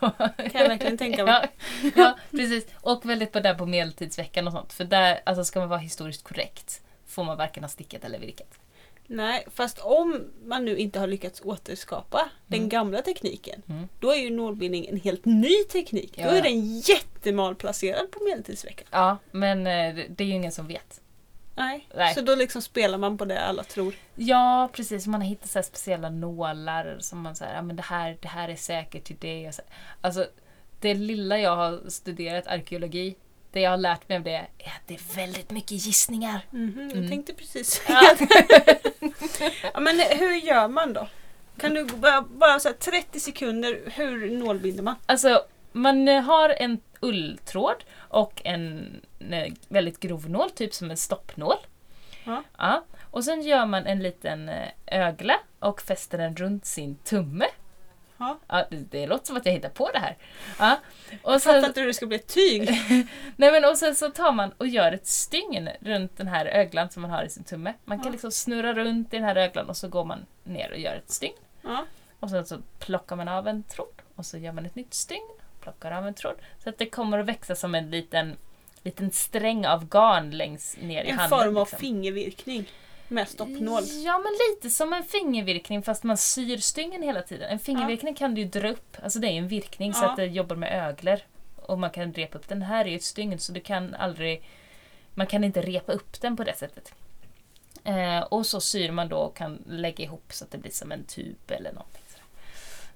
kan jag verkligen tänka mig. Ja, ja, precis. Och väldigt modern på medeltidsveckan och sånt. För där, alltså ska man vara historiskt korrekt, får man varken ha stickat eller virkat. Nej, fast om man nu inte har lyckats återskapa den Mm. gamla tekniken. Mm. Då är ju nålbindning en helt ny teknik. Ja, Då är ja. den jättemalplacerad på medeltidsveckan. Ja, men eh, det- är ju ingen som vet. Nej. Nej. Så då liksom spelar man på det alla tror. Ja, precis. Man har hittat så speciella nålar som man säger, ja men det här, det här är säkert till det. Alltså, det lilla jag har studerat arkeologi, det jag har lärt mig av det är att det är väldigt mycket gissningar. Mhm, jag Mm. tänkte precis. Ja. ja, men hur gör man då? Kan du bara, bara så här 30 sekunder, hur nålbinder man? Alltså, man har en ulltråd och en eh, väldigt grov nål, typ som en stoppnål. Ja. Ja. Och sen gör man en liten eh, ögla och fäster den runt sin tumme. Ja. Ja, det, det låter som att jag hittar på det här. Ja. Och Jag fattar inte hur det ska bli ett tyg. nej men, och sen så tar man och gör ett stygn runt den här öglan som man har i sin tumme. Man kan Ja. liksom snurra runt i den här öglan och så går man ner och gör ett stygn. Ja. Och sen så plockar man av en tråd och så gör man ett nytt stygn. Plockar av en tråd. Så att det kommer att växa som en liten, liten sträng av garn längst ner i En handen. form av liksom. fingervirkning. Med stoppnål. Ja, men lite som en fingervirkning fast man syr stygnen hela tiden. En fingervirkning kan du ju dra upp, alltså det är en virkning så Ja. att det jobbar med öglor. Och man kan repa upp den. här är ju ett stygn så du kan aldrig, man kan inte repa upp den på det sättet. Eh, och så syr man då och kan lägga ihop så att det blir som en tub eller någonting.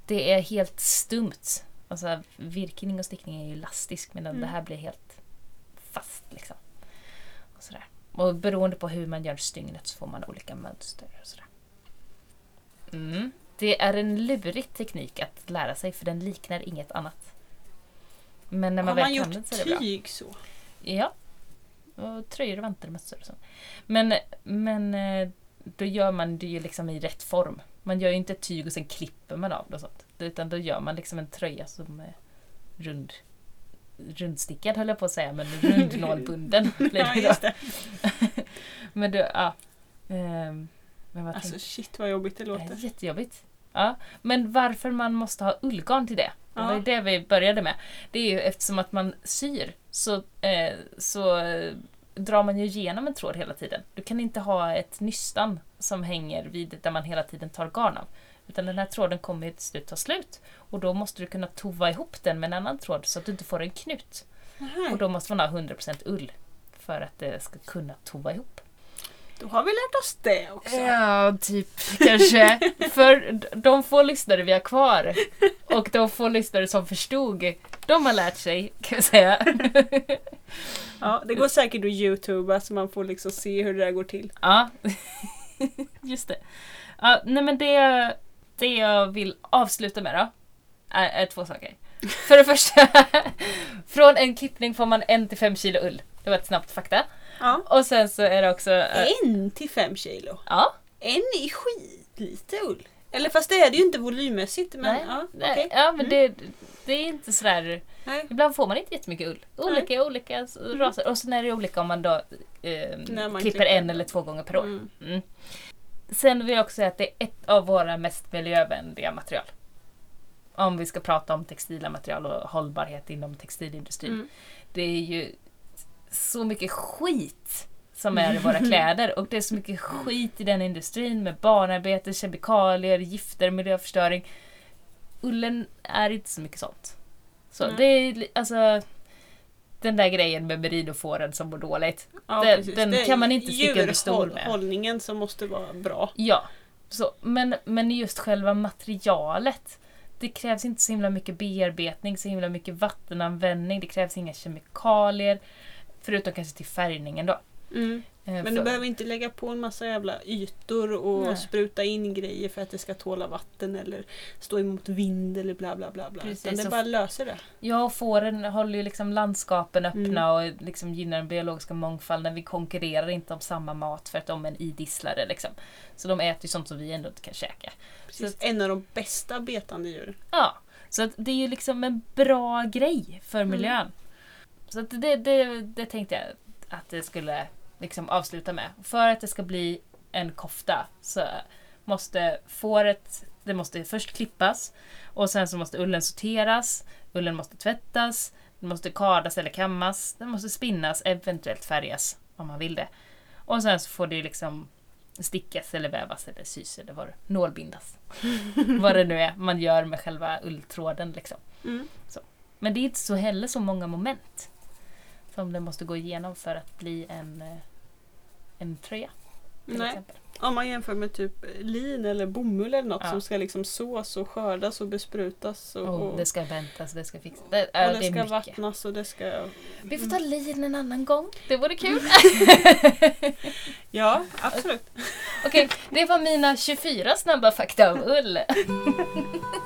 Det är helt stumt. Alltså virkning och stickning är ju elastisk medan Mm. det här blir helt fast liksom. Och, sådär. Och beroende på hur man gör stygnet så får man olika mönster. Och sådär. Mm. Det är en lurig teknik att lära sig för den liknar inget annat. Men när man Har väl man kan gjort den så är det bra. tyg så? Ja. Och tröjor och vantar och mössor och så. Men, men eh, då gör man det ju liksom i rätt form. Man gör ju inte tyg och sen klipper man av det och sånt. Utan då gör man liksom en tröja som är rund rundstickad höll jag på att säga, men rundnålbunden Ja, det just då. det. Men du, ja. Ehm, men Alltså tänkte shit vad jobbigt det låter. jättejobbigt. Ja, men varför man måste ha ullgarn till det? Det var Ja. det vi började med. Det är ju eftersom att man syr så, eh, så drar man ju igenom en tråd hela tiden. Du kan inte ha ett nystan som hänger vid där man hela tiden tar garn av. Utan den här tråden kommer till slut ta slut. Och då måste du kunna tova ihop den med en annan tråd så att du inte får en knut. Och Aha. då måste man ha 100% ull för att det ska kunna tova ihop. Då har vi lärt oss det också. Ja, typ kanske. För de få lyssnare vi har kvar och de få lyssnare som förstod, de har lärt sig kan jag säga. Ja, det går säkert att youtuba så man får liksom se hur det där går till. Ja, just det. Ja, nej men det, det jag vill avsluta med då är, är två saker. För det första, från en klippning får man en till fem kilo ull. Det var ett snabbt fakta. Ja. Och sen så är det också... eh, En till fem kilo. Ja, En är skitlite ull. Eller fast det är det ju inte volymmässigt. Men, nej, ja, nej, okej. ja men det, det är inte sådär... Nej. Ibland får man inte jättemycket ull. Olika olika s- raser. Och sen är det olika om man då eh, man klipper klipper. en eller två gånger per år. Mm. Mm. Sen vill jag också säga att det är ett av våra mest miljövänliga material. Om vi ska prata om textila material och hållbarhet inom textilindustrin. Mm. Det är ju så mycket skit som är i våra kläder och det är så mycket skit i den industrin med barnarbete, kemikalier, gifter, miljöförstöring. Ullen är inte så mycket sånt. Så Nej. det är alltså den där grejen med meridofåren som mår dåligt. Ja, Den- den kan man inte sticka under stol med. Djurhållningen som måste vara bra. Ja, så, men, men just själva materialet. Det krävs inte så himla mycket bearbetning, så himla mycket vattenanvändning, det krävs inga kemikalier. Förutom kanske till färgningen då. Mm. Eh, Men du behöver inte lägga på en massa jävla ytor och Nej. spruta in grejer för att det ska tåla vatten eller stå emot vind eller bla bla bla. bla. Precis, Utan det bara löser det. Ja, och fåren håller ju liksom landskapen öppna Mm. och liksom gynnar den biologiska mångfalden. Vi konkurrerar inte om samma mat för att de är en idisslare. Liksom. Så de äter ju sånt som vi ändå inte kan käka. Precis. Så En av de bästa betande djuren. Ja, så att det är ju liksom en bra grej för Mm. miljön. Så att det, det, det tänkte jag att det skulle liksom avsluta med. För att det ska bli en kofta så måste fåret det måste först klippas och sen så måste ullen sorteras, ullen måste tvättas, den måste kardas eller kammas, den måste spinnas, eventuellt färgas om man vill det. Och sen så får det liksom stickas eller vävas eller sys eller det, nålbindas. vad det nu är man gör med själva ulltråden liksom. Mm. Men det är inte så heller så många moment som det måste gå igenom för att bli en, eh, en tröja. Till Nej. exempel. Om man jämför med typ lin eller bomull eller något Ja. som ska liksom sås och skördas och besprutas. Och, och, det ska väntas, det ska fixas. Det, och ja, det det ska vattnas och det ska... Vi får ta lin en annan gång. Det vore kul. Ja, absolut. Okej, det var mina 24 snabba fakta om ull.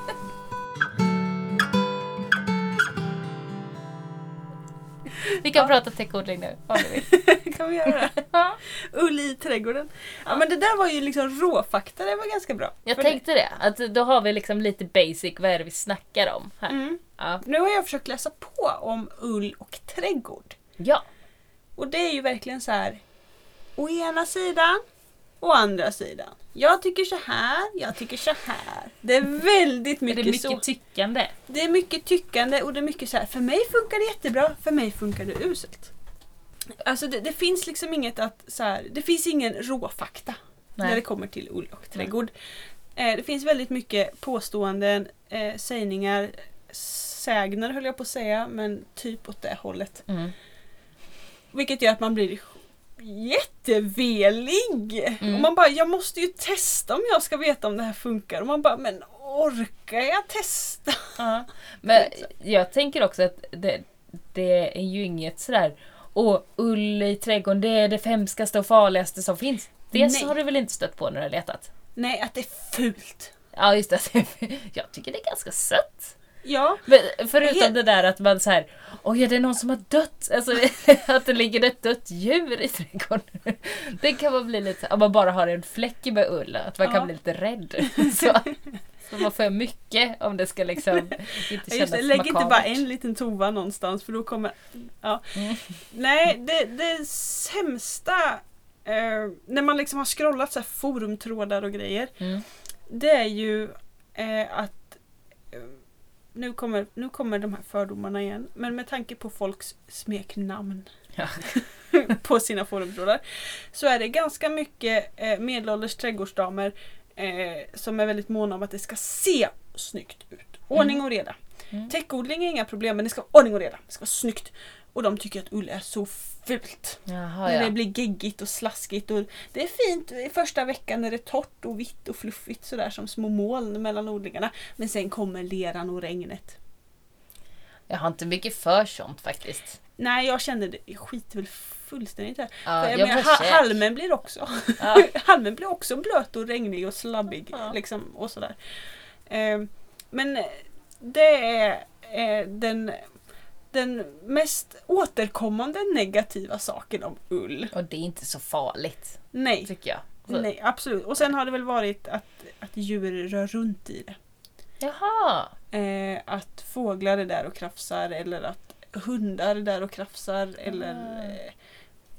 Vi kan prata täckodling nu om du vill. kan vi göra. Ja. Ull i trädgården. Ja men det där var ju liksom råfakta, det var ganska bra. Jag tänkte det, att då har vi liksom lite basic, vad är det vi snackar om här? Mm. Ja. Nu har jag försökt läsa på om ull och trädgård. ja. Och det är ju verkligen så här. Å ena sidan, å andra sidan. Jag tycker så här, jag tycker så här. Det är väldigt Är mycket, det mycket så. tyckande? Det är mycket tyckande och det är mycket så här. För mig funkar det jättebra, för mig funkar det uselt. Alltså det, det finns liksom inget att så här, det finns ingen råfakta när det Nej. kommer till ull och trädgård. Eh, det finns väldigt mycket påståenden, eh, sägningar, sägner höll jag på att säga, men typ åt det hållet. Mm. Vilket gör att man blir jättevelig. Mm. Och man bara, jag måste ju testa om jag ska veta om det här funkar. Och man bara, men orkar jag testa? Ja. Men jag tänker också att det, det är ju inget sådär och ull i trädgården det är det hemskaste och farligaste som finns. Det Nej. har du väl inte stött på när du har letat? Nej, att det är fult. Ja just det, jag tycker det är ganska sött. Ja, Men förutom det där att man såhär, oj är det någon som har dött? Alltså att det ligger ett dött djur i trädgården. Det kan man bli lite, om man bara har en fläck med ull, att man Ja. kan bli lite rädd. Så, så man får mycket om det ska liksom inte kännas det, lägg inte bara makabert. en liten tova någonstans för då kommer... Ja. Mm. Nej, det, det sämsta eh, när man liksom har scrollat så här forumtrådar och grejer Mm. det är ju eh, att eh, nu kommer, nu kommer de här fördomarna igen men med tanke på folks smeknamn Ja. på sina forumtrådar så är det ganska mycket eh, medelålders trädgårdsdamer eh, som är väldigt måna om att det ska se snyggt ut. Ordning och reda. Mm. Täckodling är inga problem men det ska vara ordning och reda. Det ska vara snyggt. Och de tycker att ull är så fult. Jaha, När det ja. blir geggigt och slaskigt. Och det är fint i första veckan när det är torrt och vitt och fluffigt sådär som små moln mellan odlingarna. Men sen kommer leran och regnet. Jag har inte mycket för sånt faktiskt. Nej, jag kände det. Jag skiter väl fullständigt här. Ja, För jag jag menar, halmen blir också Ja. halmen blir också blöt och regnig och slabbig. Ja. Liksom, och sådär. Eh, men det är eh, den, den mest återkommande negativa saken om ull. Och det är inte så farligt, Nej, tycker jag. Så- nej absolut. Och sen har det väl varit att, att djur rör runt i det. Jaha. Eh, att fåglar är där och krafsar eller att hundar är där och krafsar eller Ah. eh,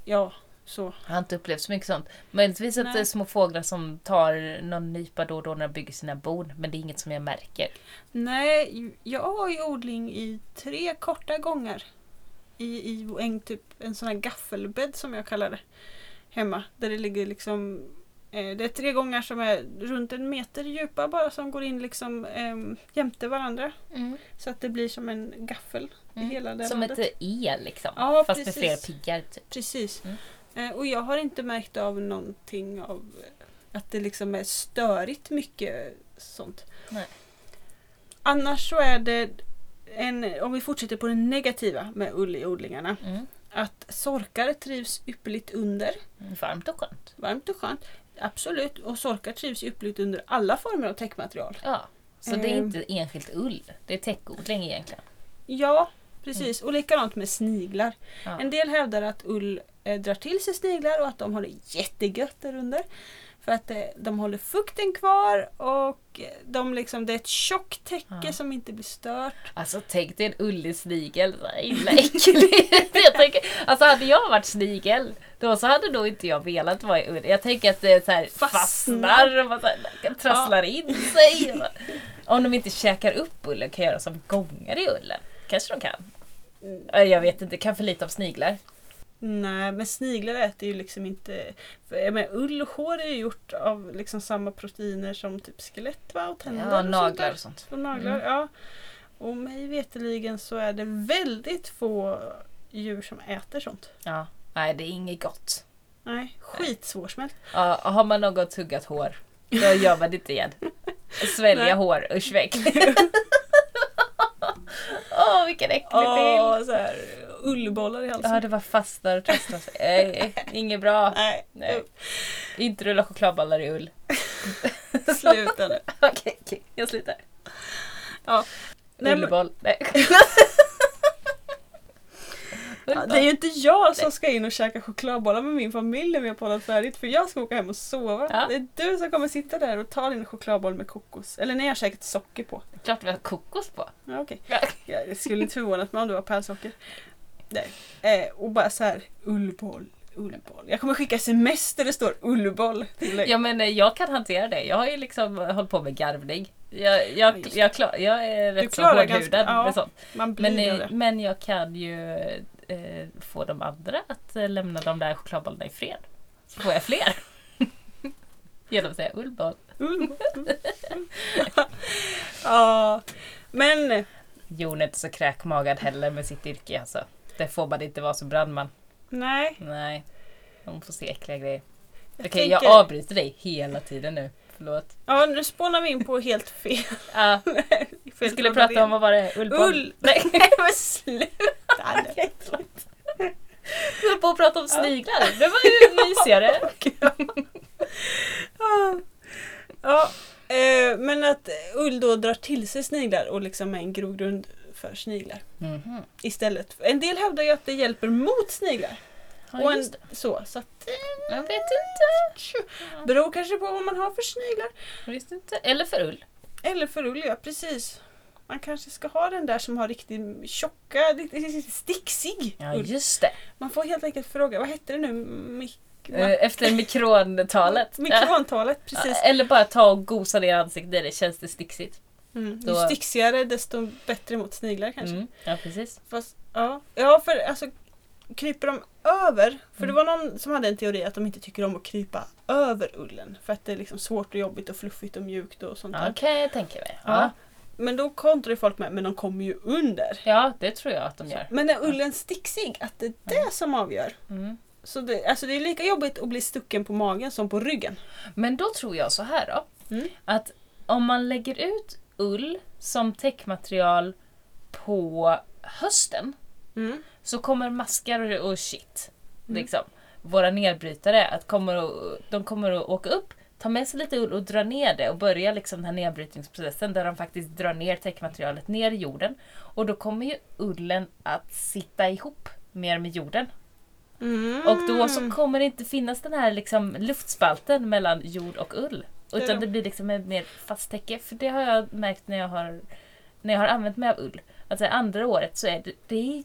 ja, så. Jag har inte upplevt så mycket sånt. Möjligtvis att Nej. det är små fåglar som tar någon nypa då och då när de bygger sina bon. Men det är inget som jag märker. Nej, jag har ju odling i tre korta gånger. I, i en, typ, en sån här gaffelbädd som jag kallar det. Hemma. Där det ligger liksom eh, det är tre gångar som är runt en meter djupa bara som går in liksom eh, jämte varandra. Så att det blir som en gaffel i Mm. hela det Som landet. ett el liksom. Ja, Fast med precis. fler piggar. Typ. Precis. Mm. Eh, och jag har inte märkt av någonting av eh, att det liksom är störigt mycket sånt. Nej. Annars så är det, en, om vi fortsätter på det negativa med ull i odlingarna, Mm. att sorkar trivs ypperligt under. Varmt och skönt. Varmt och skönt. Absolut. Och sorkar trivs ypperligt under alla former av täckmaterial. Ja. Så det är Ehm. inte enskilt ull. Det är täckodling egentligen. Ja, precis. Och likadant med sniglar. Ja. En del hävdar att ull drar till sig sniglar och att de har det jättegött där under. För att eh, de håller fukten kvar och eh, de liksom, det är ett tjockt täcke Ja. som inte blir stört. Alltså tänk dig en ullig snigel. Så himla äcklig. jag tänker, alltså hade jag varit snigel då så hade nog inte jag velat vara i ull. Jag tänker att det så här Fastnar. och man så här, trasslar in sig. Om de inte käkar upp ullen kan göra som gångar i ullen. Kanske de kan. Eh, Jag vet inte, kan för lite av sniglar. Nej, men sniglar äter ju liksom inte... Menar, ull och hår är ju gjort av liksom samma proteiner som typ skelett va? och tänder. Ja, och naglar och sånt. Och naglar, Mm. ja. Och mig veterligen så är det väldigt få djur som äter sånt. Ja, nej det är inget gott. Nej, skitsvårsmält. Ja, har man något tuggat hår, då gör man det inte igen. Svälja Nej. hår, usch väck. Åh, vilken äcklig bild. Här, ullbollar i halsen. Ja, det var fastnar och trasslar sig. Inget bra. Nej, Nej. Inte rulla chokladbollar i ull. sluta nu. Okej, okej, jag slutar. Ja. Ullboll. Nej. ja, det är ju inte jag som ska in och käka chokladbollar med min familj när vi har poddat färdigt för jag ska åka hem och sova. Ja. Det är du som kommer sitta där och ta din chokladboll med kokos. Eller när jag har käkat socker på. Klart vi har kokos på. Ja, okej. Ja. Ja, det skulle inte förvånat mig om det var pärlsocker. Nej. Eh, och bara så här, ullboll, ullboll. Jag kommer skicka sms där det står ullboll till dig. Ja men eh, jag kan hantera det. Jag har ju liksom hållit på med garvning. Jag, jag, jag, klar, jag är rätt så klarar hårdhudad ganska- ja. med sånt. Men, eh, men jag kan ju eh, få de andra att eh, lämna de där chokladbollarna i fred. Så får jag fler. Genom att säga ullboll. Ullboll. ja, men Jon är inte så kräkmagad heller med sitt yrke alltså. Det får man inte vara som brandman. nej. Nej. Man får se äckliga grejer. Jag Okej, jag tänker- avbryter dig hela tiden nu. Förlåt. Ja, nu spånar vi in på helt fel. Ja, vi skulle prata om vad var det? Ullboll? Ull! Nej. Men sluta nu. Vi höll på att prata om sniglar. Det var ju mysigare. Ja, eh, men att ull då drar till sig sniglar och liksom är en grogrund för sniglar. Mhm. Istället. En del hävdar ju att det hjälper mot sniglar. och Ja, en, just det. så, så att, Jag vet inte. beror kanske på vad man har för sniglar. Jag visste inte. Eller för ull. Eller för ull, ja precis. Man kanske ska ha den där som har riktigt tjocka, riktigt sticksig Ja, just det. Man får helt enkelt fråga, vad hette det nu? Mik- Eh, Efter mikrontalet. Mikrontalet, precis. Eller bara ta och gosa ansiktet i det. Känns det sticksigt? Mm. Ju Då- sticksigare desto bättre mot sniglar kanske. Mm. Ja, precis. Fast, ja. ja, för alltså kryper de över? För det Mm. var någon som hade en teori att de inte tycker om att krypa över ullen. För att det är liksom svårt och jobbigt och fluffigt och mjukt och sånt Ja, där. kan jag tänka mig. Ja. Men då kontrar ju folk med, men de kommer ju under. Ja, det tror jag att de gör. Men är ullen sticksig? Att det är det som avgör? Mm. Så det, alltså det är lika jobbigt att bli stucken på magen som på ryggen. Men då tror jag så här då. Mm. Att om man lägger ut ull som täckmaterial på hösten Mm. så kommer maskar och, och shit, liksom, våra nedbrytare, att kommer att, de kommer att åka upp, ta med sig lite ull och dra ner det och börja liksom den här nedbrytningsprocessen där de faktiskt drar ner täckmaterialet ner i jorden. Och då kommer ju ullen att sitta ihop mer med jorden. Mm. Och då så kommer det inte finnas den här liksom luftspalten mellan jord och ull. Utan det. blir liksom ett mer fast täcke. För det har jag märkt när jag har, när jag har använt mig av ull. Det andra året så är det, det är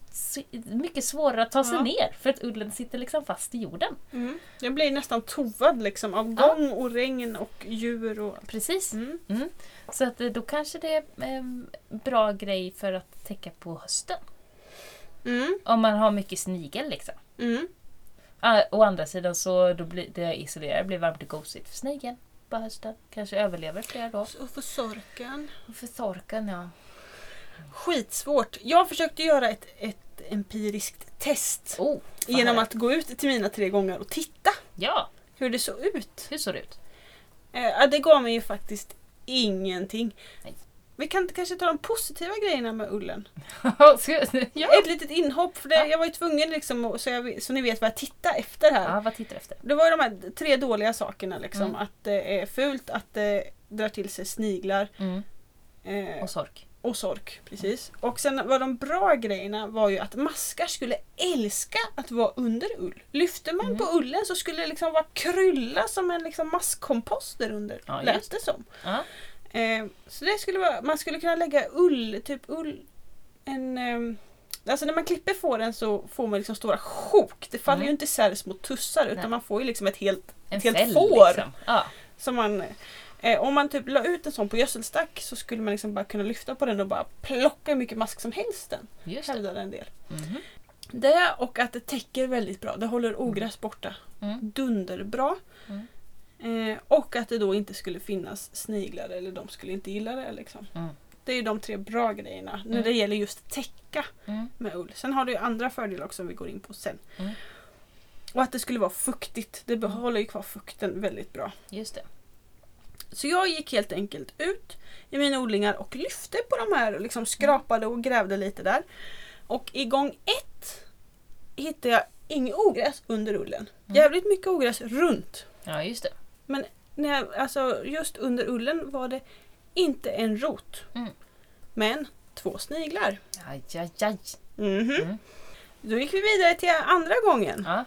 mycket svårare att ta sig Ja. ner. För att ullen sitter liksom fast i jorden. Mm. Jag blir nästan tovad liksom av Ja. gång och regn och djur och... Precis. Mm. Mm. Så att eh, då kanske det är en bra grej för att täcka på hösten. Mm. Om man har mycket snigel liksom. Mm. Ah, å andra sidan så då blir det isolerar blir varmt och gosigt för snigeln på hösten. Kanske överlever flera då. Och för sorken. Och för torkan ja. Skitsvårt. Jag försökte göra ett, ett empiriskt test. Oh, Genom att gå ut till mina tre gånger och titta Ja, hur det såg ut. hur såg det ut? Eh, det gav mig ju faktiskt ingenting. Nej. Vi kan kanske ta de positiva grejerna med ullen. ja. Ett litet inhopp, för det, Ja. jag var ju tvungen liksom, så, jag, så ni vet vad jag tittar efter här. ja, vad tittar efter? Det var ju de här tre dåliga sakerna liksom. Mm. Att det är fult, att det drar till sig sniglar Mm. eh, Och sork. och sork. Precis. Och sen var de bra grejerna var ju att maskar skulle älska att vara under ull. Lyfte man Mm. på ullen så skulle det liksom vara krylla som en liksom maskkompost där under. Ja, lät det som. Ja. Eh, så det skulle vara, man skulle kunna lägga ull, typ ull, en... ehm, Alltså när man klipper fåren så får man liksom stora sjok. Det faller Mm. ju inte isär små tussar utan Nej. man får ju liksom ett helt En Ett helt fäll får. liksom. Ja. som man, eh, om man typ la ut en sån på gödselstack så skulle man liksom bara kunna lyfta på den och bara plocka hur mycket mask som helst den. Just. Hävdade en del. Mhm. Det och att det täcker väldigt bra. Det håller ogräs borta. Mm. Dunderbra. Mm. Eh, och att det då inte skulle finnas sniglar eller de skulle inte gilla det. Liksom. Mm. Det är de tre bra grejerna när Mm. det gäller just täcka Mm. med ull. Sen har det ju andra fördelar också som vi går in på sen. Mm. Och att det skulle vara fuktigt. Det behåller ju kvar fukten väldigt bra. Just det. Så jag gick helt enkelt ut i mina odlingar och lyfte på de här och liksom skrapade och grävde lite där. Och i gång ett hittade jag inget ogräs under ullen. Mm. Jävligt mycket ogräs runt. Ja, just det. När jag, alltså just under ullen var det inte en rot. Mm. Men två sniglar. Aj, aj, aj. Mhm. Mm. Då gick vi vidare till andra gången. Ja.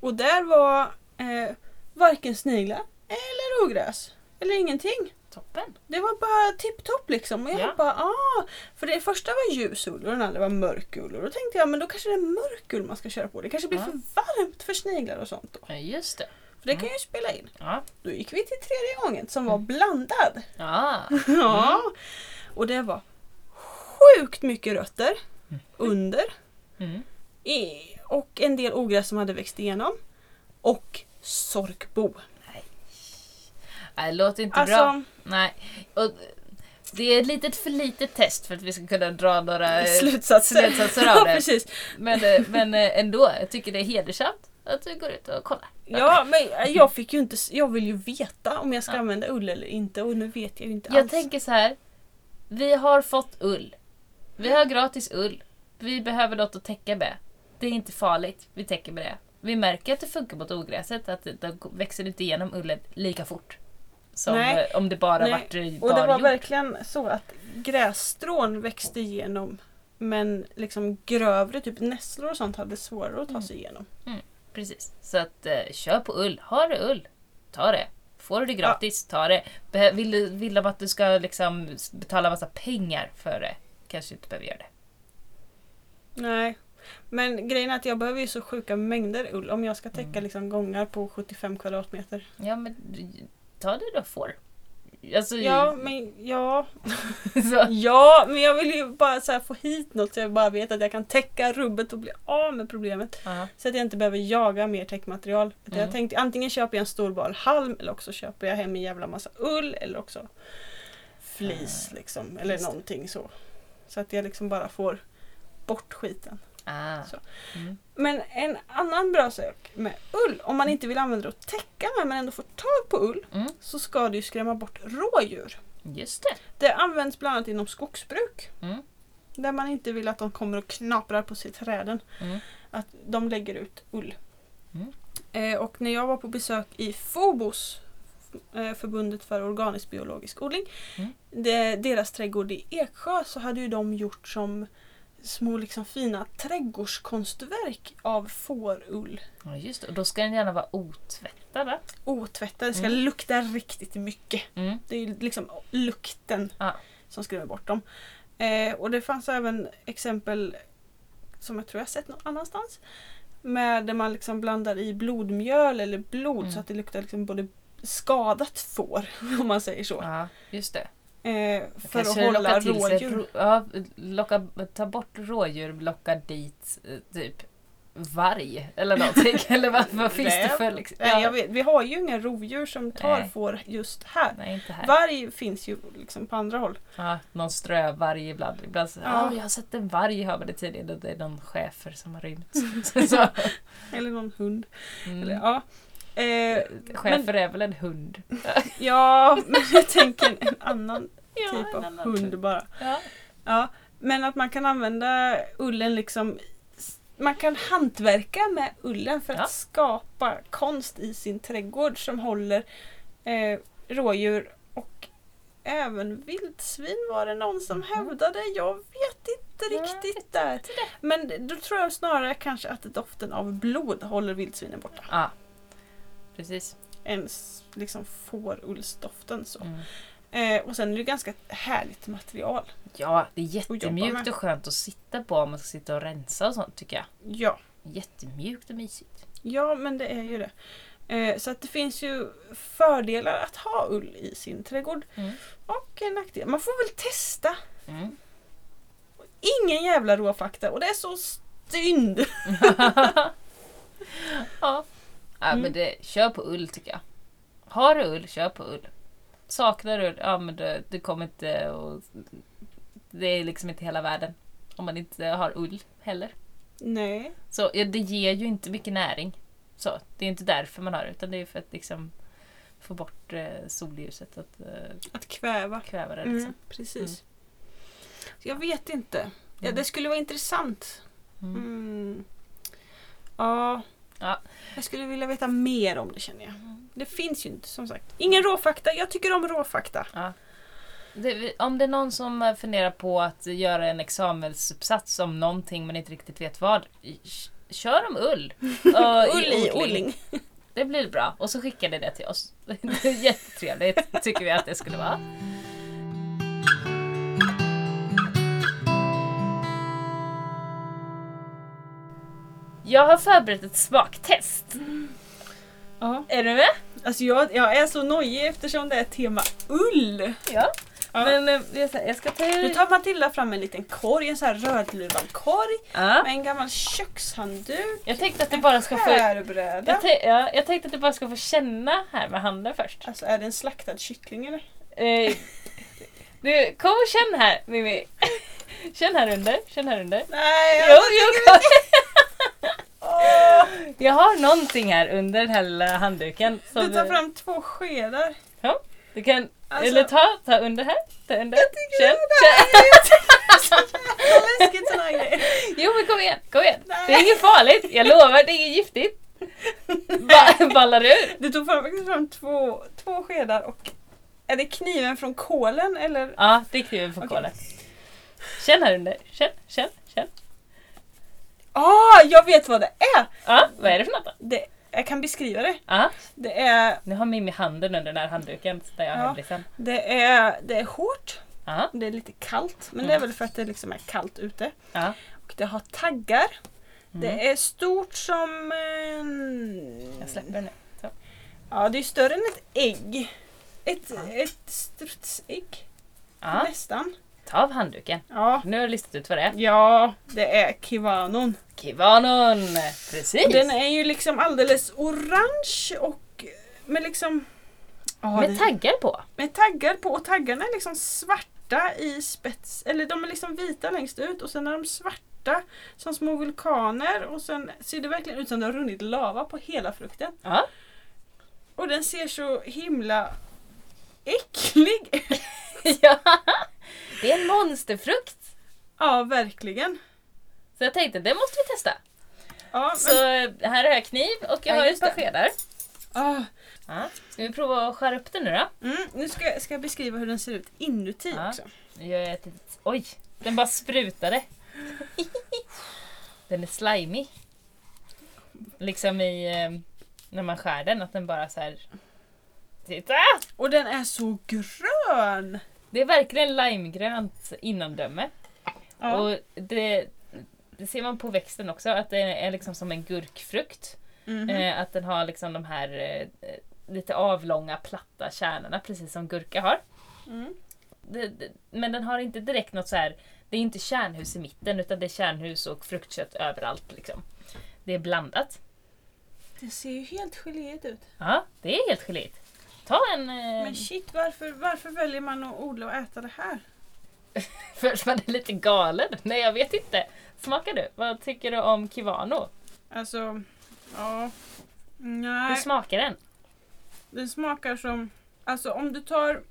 Och där var eh, varken sniglar eller ogräs. Eller ingenting. Toppen. Det var bara tipptopp liksom. Och jag Ja. bara ah. För det första var ljus ull och den andra var mörk ull. Och då tänkte jag men då kanske det är mörk ull man ska köra på. Det kanske blir Ja. för varmt för sniglar och sånt. Då. Ja, just det. För det kan ju spela in. Ja. Då gick vi till tredje gången som var blandad. Ja. Ja. Och det var sjukt mycket rötter under. Mm. I, och en del ogräs som hade växt igenom. Och sorkbo. Nej, det låter inte bra. Alltså, Nej. Och det är ett litet för litet test för att vi ska kunna dra några eh, slutsatser. slutsatser av Ja, det. precis. Men, eh, men eh, ändå, jag tycker det är hedersamt att du går ut och kollar. Ja, men jag fick ju inte... Jag vill ju veta om jag ska Ja. använda ull eller inte och nu vet jag ju inte Jag alls. tänker så här. Vi har fått ull. Vi har gratis ull. Vi behöver något att täcka med. Det är inte farligt. Vi täcker med det. Vi märker att det funkar mot ogräset. Att det, det växer inte igenom ullen lika fort. Som Nej. eh, om det bara Nej. varit och det var barjord. verkligen så att grässtrån växte igenom men liksom grövre, typ nässlor och sånt hade svårare att ta Mm. sig igenom. Precis. Så att eh, kör på ull. Har du ull, ta det. Får du det gratis, ta det. Behö- vill, du, vill de att du ska liksom betala massa pengar för det, kanske inte behöver göra det. Nej. Men grejen är att jag behöver ju så sjuka mängder ull om jag ska täcka Mm. liksom gångar på 75 kvadratmeter. Ja, men ta det du får. Alltså, Ja, men ja. Ja, men jag vill ju bara så här få hit något så jag bara vet att jag kan täcka rubbet och bli av med problemet. ja. Så att jag inte behöver jaga mer täckmaterial. Mm. Jag tänkte antingen köper jag en stor bal halm eller också köper jag hem en jävla massa ull eller också flis Ah, liksom. Eller just någonting så. Så att jag liksom bara får bort skiten. Ah. Mm. Men en annan bra sak med ull, om man inte vill använda det att täcka med men ändå får tag på ull, Mm. så ska det ju skrämma bort rådjur. Just det. Det används bland annat inom skogsbruk. Mm. Där man inte vill att de kommer och knaprar på sig träden. Mm. Att de lägger ut ull. Mm. Eh, och när jag var på besök i Fobos, eh, förbundet för organisk biologisk odling, Mm. det, deras trädgård i Eksjö så hade ju de gjort som små liksom fina trädgårdskonstverk av fårull. Ja, just det. Och då ska den gärna vara otvättad va? Otvättad, det ska Mm. lukta riktigt mycket. Mm. Det är liksom lukten Ja. som skrämmer bort dem. Eh, och det fanns även exempel som jag tror jag sett någon annanstans. Med där man liksom blandar i blodmjöl eller blod Mm. så att det luktar liksom både skadat får om man säger så. Ja, just det. Eh, för att hålla sig rådjur. rå- ja, locka, ta bort rådjur, locka dit eh, typ varg eller någonting. eller vad, vad finns det för liksom? Nej, vet, vi har ju inga rovdjur som tar Nej. får just här. Nej, inte här. Varg finns ju liksom på andra håll. Ja, någon strövarg ibland. Ibland så, Ja. ja. jag har sett en varg hör man det tidigare. Det är någon chefer som har rymt. Eller någon hund. mm. Eller, ja. Eh, Chefer är väl en hund? ja, men jag tänker en annan Ja, typ av annan hund typ. bara. Ja. Ja, men att man kan använda ullen liksom man kan hantverka med ullen för att Ja. skapa konst i sin trädgård som håller eh, rådjur och även vildsvin var det någon som Mhm. hävdade. Jag vet inte riktigt där. Men då tror jag snarare kanske att doften av blod håller vildsvinen borta. ja, precis. Än liksom fårullsdoften så. Mm. Eh, och sen är det ganska härligt material. Ja, det är jättemjukt och skönt att sitta på om man ska sitta och rensa och sånt tycker jag. Ja. Jättemjukt och mysigt. Ja, men det är ju det. Eh, så att det finns ju fördelar att ha ull i sin trädgård. Mm. Och en nackdel. Man får väl testa. Mm. Ingen jävla råfakta och det är så synd. ja, ja Mm. men det, kör på ull tycker jag. Har du ull, kör på ull. Saknar du ull, ja men det, det kommer inte och Det är liksom inte hela världen. Om man inte har ull heller. Nej. Så ja, det ger ju inte mycket näring. Så, det är inte därför man har det utan det är för att liksom få bort eh, solljuset, att eh, Att kväva. kväva det. Liksom. Mm, precis. Jag vet inte. Ja, Mm. det skulle vara intressant. Mm. Mm. Ja. Ja. Jag skulle vilja veta mer om det känner jag. Det finns ju inte som sagt. Ingen råfakta. Jag tycker om råfakta. Ja. Det, om det är någon som eh, funderar på att göra en examensuppsats om någonting men inte riktigt vet vad. Kör om ull. Och Ull i odling. Det blir bra. Och så skickar ni det till oss. Det är Jättetrevligt tycker vi att det skulle vara. Jag har förberett ett smaktest. Ja. Är du med? Alltså jag, jag är så nojig eftersom det är tema ull. Ja. Ja. Men eh, jag ska- jag ska ta Nu ur... tar Matilda fram en liten korg, en sån här rödluvad korg Ja. med en gammal kökshandduk, Jag tänkte att du bara ska få... skärbräda. Jag, tän- ja, jag tänkte att du bara ska få känna här med handen först. Alltså är det en slaktad kyckling eller? Eh, du, kom och känn här Mimmi. Känn här under, känn här under. Nej, Jo, jo, kom. Jag har någonting här under den här lilla handduken. Som du tar fram två skedar. Du kan, Alltså- eller ta, ta under här. Ta under. tycker Känn, det känn. Vad läskigt här grejer. Jo men kom igen, kom igen. Nej. Det är inget farligt, jag lovar, det är inget giftigt. Ba ballar ur. Du tog fram, faktiskt fram två, två skedar och är det kniven från kolen eller? Ja, det är kniven på Okej. kolen. Känn här under. Känn, känn, känn. Ah, jag vet vad det är! Ja, vad är det för något då? Det, jag kan beskriva det. Ja, Det är, nu har Mimmi handen under den här handduken där jag Ja. hemlisen. det är, det är hårt. Ja, Det är lite kallt, men Mm. det är väl för att det liksom är kallt ute. ja. Och det har taggar. Mm. Det är stort som... Eh, Jag släpper nu. Så. Ja, det är större än ett ägg. Ett, ett strutsägg. Ja, Nästan. Ta av handduken. Ja. Nu har jag listat ut vad det är. ja, det är kiwanon. Kiwanon! Precis! Den är ju liksom alldeles orange och med liksom Ja, Med det- taggar på. med taggar på och taggarna är liksom svarta i spets. Eller de är liksom vita längst ut och sen är de svarta som små vulkaner och sen ser det verkligen ut som det har runnit lava på hela frukten. Ja. Och den ser så himla äcklig ja. Det är en monsterfrukt. Ja, verkligen. Så jag tänkte, det måste vi testa. Ja, Så här har jag kniv och jag Ja, har ett just par det. skedar. ah, Ja. Ska vi prova att skära upp den nu då? mm, nu ska, jag- ska jag beskriva hur den ser ut inuti Ja. också. Nu gör jag ett litet... Oj! Den bara sprutade. den är slimy. Liksom i... eh, När man skär den, att den bara så här... Titta! Och den är så grön! Det är verkligen limegrönt innandöme. Ja. Och det, det ser man på växten också, att det är liksom som en gurkfrukt. Mhm. Eh, att den har liksom de här eh, lite avlånga platta kärnorna precis som gurka har. Mm. Det, det, men den har inte direkt något så här. Det är inte kärnhus i mitten utan det är kärnhus och fruktkött överallt. Liksom. Det är blandat. Det ser ju helt geléigt ut. Ja, det är helt geléigt. Ta en... Eh, Men shit, varför, varför väljer man att odla och äta det här? för att man är lite galen. Nej, jag vet inte. Smakar du? Vad tycker du om Kivano? Alltså, ja. Hur Nej, smakar den? den smakar som... Alltså om du tar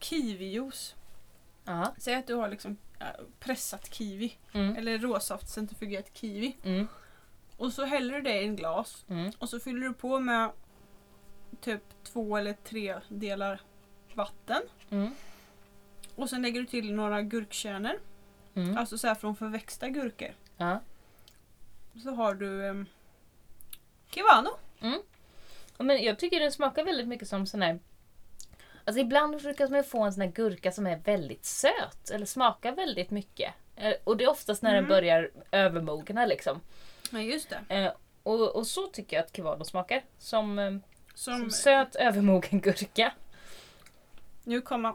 kiwijuice. Ja. Säg att du har liksom pressat kiwi. Mm. Eller råsaft centrifugerat kiwi. Mm. Och så häller du det i en glas. Mm. Och så fyller du på med typ två eller tre delar vatten. Mm. Och sen lägger du till några gurkkärnor. Mm. Alltså så här från förväxta gurkor. Ja. Så har du um, Kivano. Ja, Men jag tycker den smakar väldigt mycket som sån här... Alltså ibland brukar man få en sån här gurka som är väldigt söt. Eller smakar väldigt mycket. Eh, Och det är oftast när den Mm. börjar övermogna liksom. Ja just det. Eh, Och, och så tycker jag att Kivano smakar. Som, eh, Som, som söt övermogen gurka. nu kommer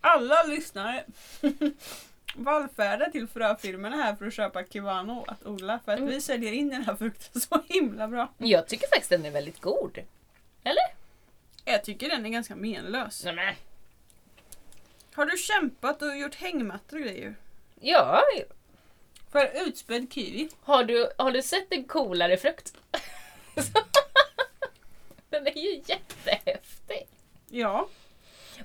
alla lyssnare vallfärda till fröfirmorna här för att köpa Kivano att odla. För att Mm. vi säljer in den här frukten så himla bra. Jag tycker faktiskt den är väldigt god. Jag tycker den är ganska menlös. Nej, men, Har du kämpat och gjort hängmattor och grejer? ja, För utspädd kiwi? har du, har du sett en coolare frukt? den är ju jättehäftig. Ja.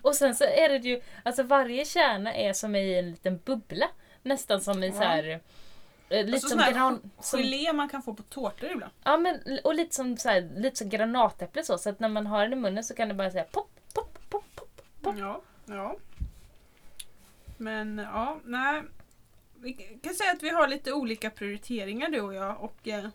Och sen så är det ju, alltså varje kärna är som i en liten bubbla. Nästan som i Ja. så här... eh, Lite Alltså som gran, som, Gelé man kan få på tårtor ibland. ja, men, och lite som, så här, lite som granatäpple så. Så att när man har den i munnen så kan det bara säga pop, pop, pop, pop. Pop. Ja, ja. Men ja, nej. Vi kan säga att vi har lite olika prioriteringar du och jag. Och eh,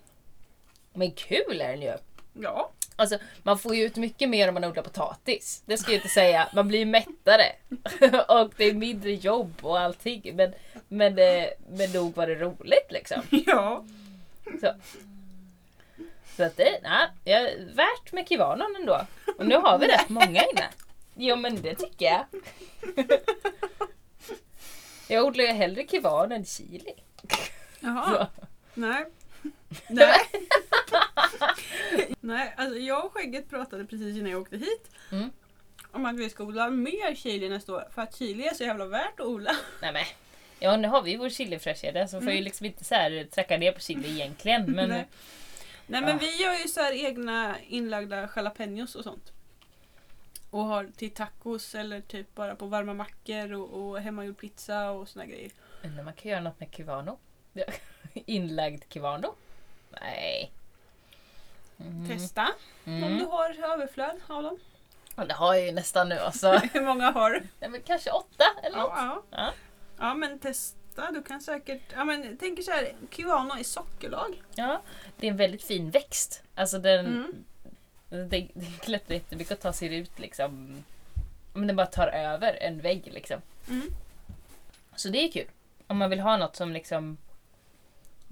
Men kul är den ju! ja, Alltså, man får ju ut mycket mer om man odlar potatis. Det ska jag inte säga. Man blir ju mättare. och det är mindre jobb och allting. Men, men, eh, men nog var det roligt liksom. ja. Så, så att det nej, ja, värt med Kivanon ändå. Och nu har vi rätt många inne. Jo men det tycker jag. Jag odlar ju hellre Kivan än chili. Jaha. Så. Nej. Nej. Nej, alltså jag och Skägget pratade precis innan jag åkte hit. Mm. Om att vi ska odla mer chili nästa år. För att chili är så jävla värt att odla. Nej men. Ja nu har vi vår chilifräschkedja så får Mm. ju liksom inte så här tracka ner på chili egentligen. Men Nej. Nej men Ja. vi gör ju så här egna inlagda jalapenos och sånt. Och har till tacos eller typ bara på varma mackor och, och hemmagjord pizza och såna grejer. undrar man kan göra något med Kivano. Ja. Inlagd Kivano? Nej. Mm. Testa om Mm. du har överflöd av dem. Ja, det har jag ju nästan nu alltså. Hur många har du? Nej, men kanske åtta eller något. Ja, ja. Ja. ja men testa. Du kan säkert... Ja, men, tänker så här, Kiwano i sockerlag. Ja, det är en väldigt fin växt. Alltså den, Mm. det, det klättrar jättemycket och tar sig ut liksom. Men den bara tar över en vägg liksom. Mm. Så det är kul. Om man vill ha något som liksom,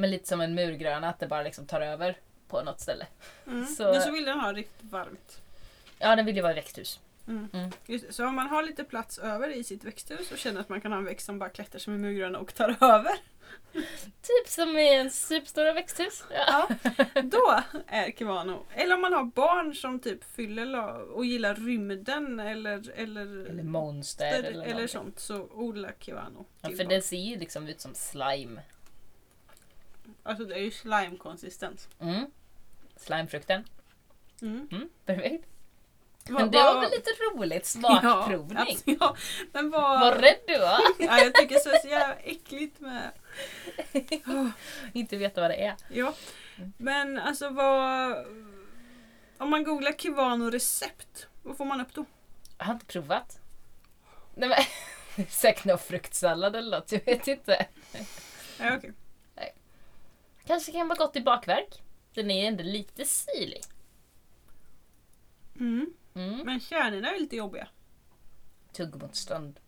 men lite som en murgröna, att det bara liksom tar över på något ställe. Mm. Så- Men så vill den ha riktigt varmt. Ja, den vill ju vara i växthus. Mm. Mm. Just. Så om man har lite plats över i sitt växthus och känner att man kan ha en växt som bara klättrar som en murgröna och tar över. Typ som i en superstora växthus. Ja. Då är Kivano. Eller om man har barn som typ fyller och gillar rymden eller, eller, Eller monster eller, eller, sånt så odla Kivano. Ja, för barn. det ser ju liksom ut som slime. Alltså det är ju slime-konsistens. Mm. Slimefrukten. Mm. Mm. Perfekt. Men det var väl lite roligt smakprovning? Ja, alltså, ja, men vad... Vad rädd du var. ja, jag tycker så är så jävla äckligt med... Inte veta vad det är. Ja. Mm. Men alltså vad... Om man googlar Kivano recept, vad får man upp då? Jag har inte provat. Nej, men, säkert någon fruktsallad eller något, jag vet inte. Ja, okej. Kanske kan vara gott i bakverk. Den är ändå lite syrlig. Mm. Mm. Men kärnorna är lite jobbiga. Tuggmotstånd.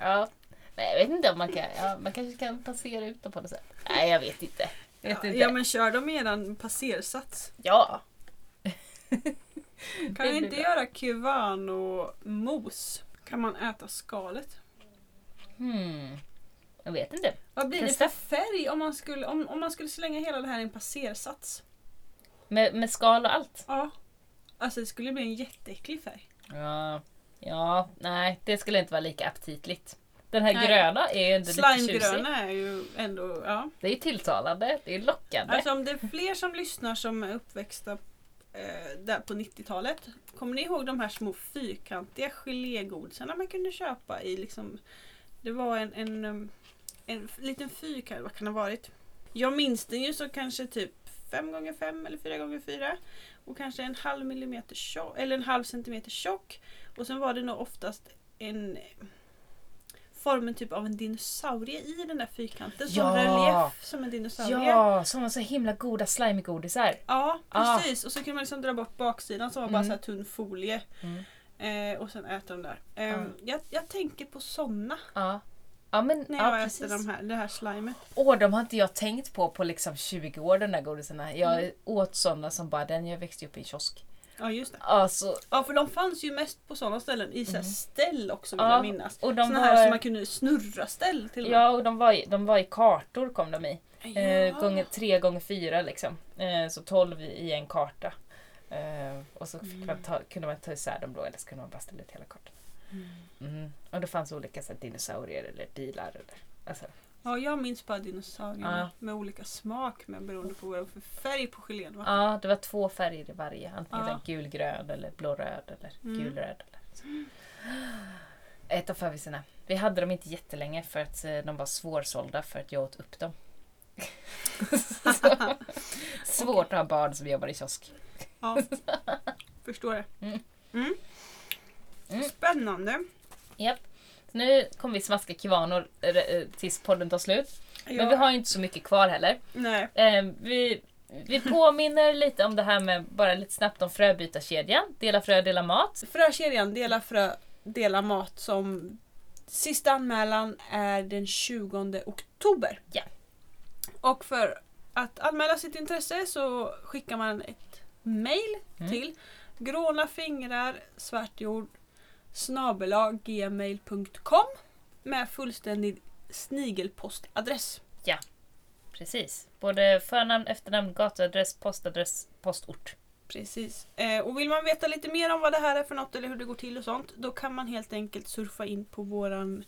Ja. Nej, jag vet inte om man kan... Ja, man kanske kan passera ut dem på något sätt. Nej, jag vet inte. Jag vet Ja, inte. ja men kör dem med eran passersats. Ja. Kan ni blir inte bra. göra Kivano-mos? Kan man äta skalet? Hmm. Jag vet inte. Vad blir Testa. det för färg om man, skulle, om, om man skulle slänga hela det här i en passersats? Med, med skal och allt. Ja. Alltså det skulle bli en jätteäcklig färg. Ja. Ja, nej, det skulle inte vara lika aptitligt. Den här Nej. gröna är ju ändå lite tjusig. Slimegröna är ju ändå, ja. Det är tilltalande, det är lockande. Alltså om det är fler som lyssnar som är uppväxta eh, där på 90-talet. Kommer ni ihåg de här små fyrkantiga gelégodisarna man kunde köpa i liksom Det var en, en, um, en liten fyrkant, vad kan ha varit? Jag minns den ju så kanske typ 5 x 5 eller 4 x 4 och kanske en halv millimeter tjock eller en halv centimeter tjock. Och sen var det nog oftast en formen typ av en dinosaurie i den där fyrkanten. Som Ja. relief som en dinosaurie. Ja, som var så himla goda slimegodisar. Ja, Ah. precis. Och så kan man liksom dra bort baksidan som var bara Mm. så här tunn folie. Mm. Eh, och sen äta dem där. Eh, Ah. jag, jag tänker på såna Ja. Ja men när ja, jag precis. äter de här, det här slimet. Åh, de har inte jag tänkt på på liksom 20 år de där godisarna. Jag Mm. åt sådana som bara den jag växte upp i kiosk. Ja, just det. Alltså, Ja, för de fanns ju mest på sådana ställen i så Mm. ställ också vill Ja, jag minnas. och de Såna var... här som man kunde snurra ställ till. Ja, och de var, i, de var i kartor kom de i. Eh, Ja. gånger, tre gånger fyra liksom. Eh, så 12 i, en karta. Eh, och så fick Mm. man ta, kunde man ta isär dem då eller så kunde man bara ställa ut hela kartan. Mm. Mm. Och det fanns olika så här, dinosaurier eller bilar. Eller, alltså, Ja, jag minns bara dinosaurierna Ja. med olika smak med beroende på vad det var för färg på gelén. Va? ja, det var två färger i varje. Antingen Ja. gulgrön eller blåröd eller Mm. gulröd. Eller så. Ett av förvisarna. Vi hade dem inte jättelänge för att eh, de var svårsålda för att jag åt upp dem. Svårt att ha barn som jobbar i kiosk. Ja. Förstår det. Mm. Mm. Mm. Spännande. Japp. Så nu kommer vi smaska kivanor eh, tills podden tar slut. Ja. Men vi har ju inte så mycket kvar heller. Nej. Eh, vi, vi påminner lite om det här med, bara lite snabbt om fröbytarkedjan. Dela frö, dela mat. Frökedjan Dela Frö, Dela Mat som sista anmälan är den 20 oktober. Ja. Och för att anmäla sitt intresse så skickar man ett mail Mm. till gråna fingrar svartjord gmail.com med fullständig snigelpostadress. Precis. Både förnamn, efternamn, gatuadress, postadress, postort. Precis. Eh, och vill man veta lite mer om vad det här är för något eller hur det går till och sånt då kan man helt enkelt surfa in på våran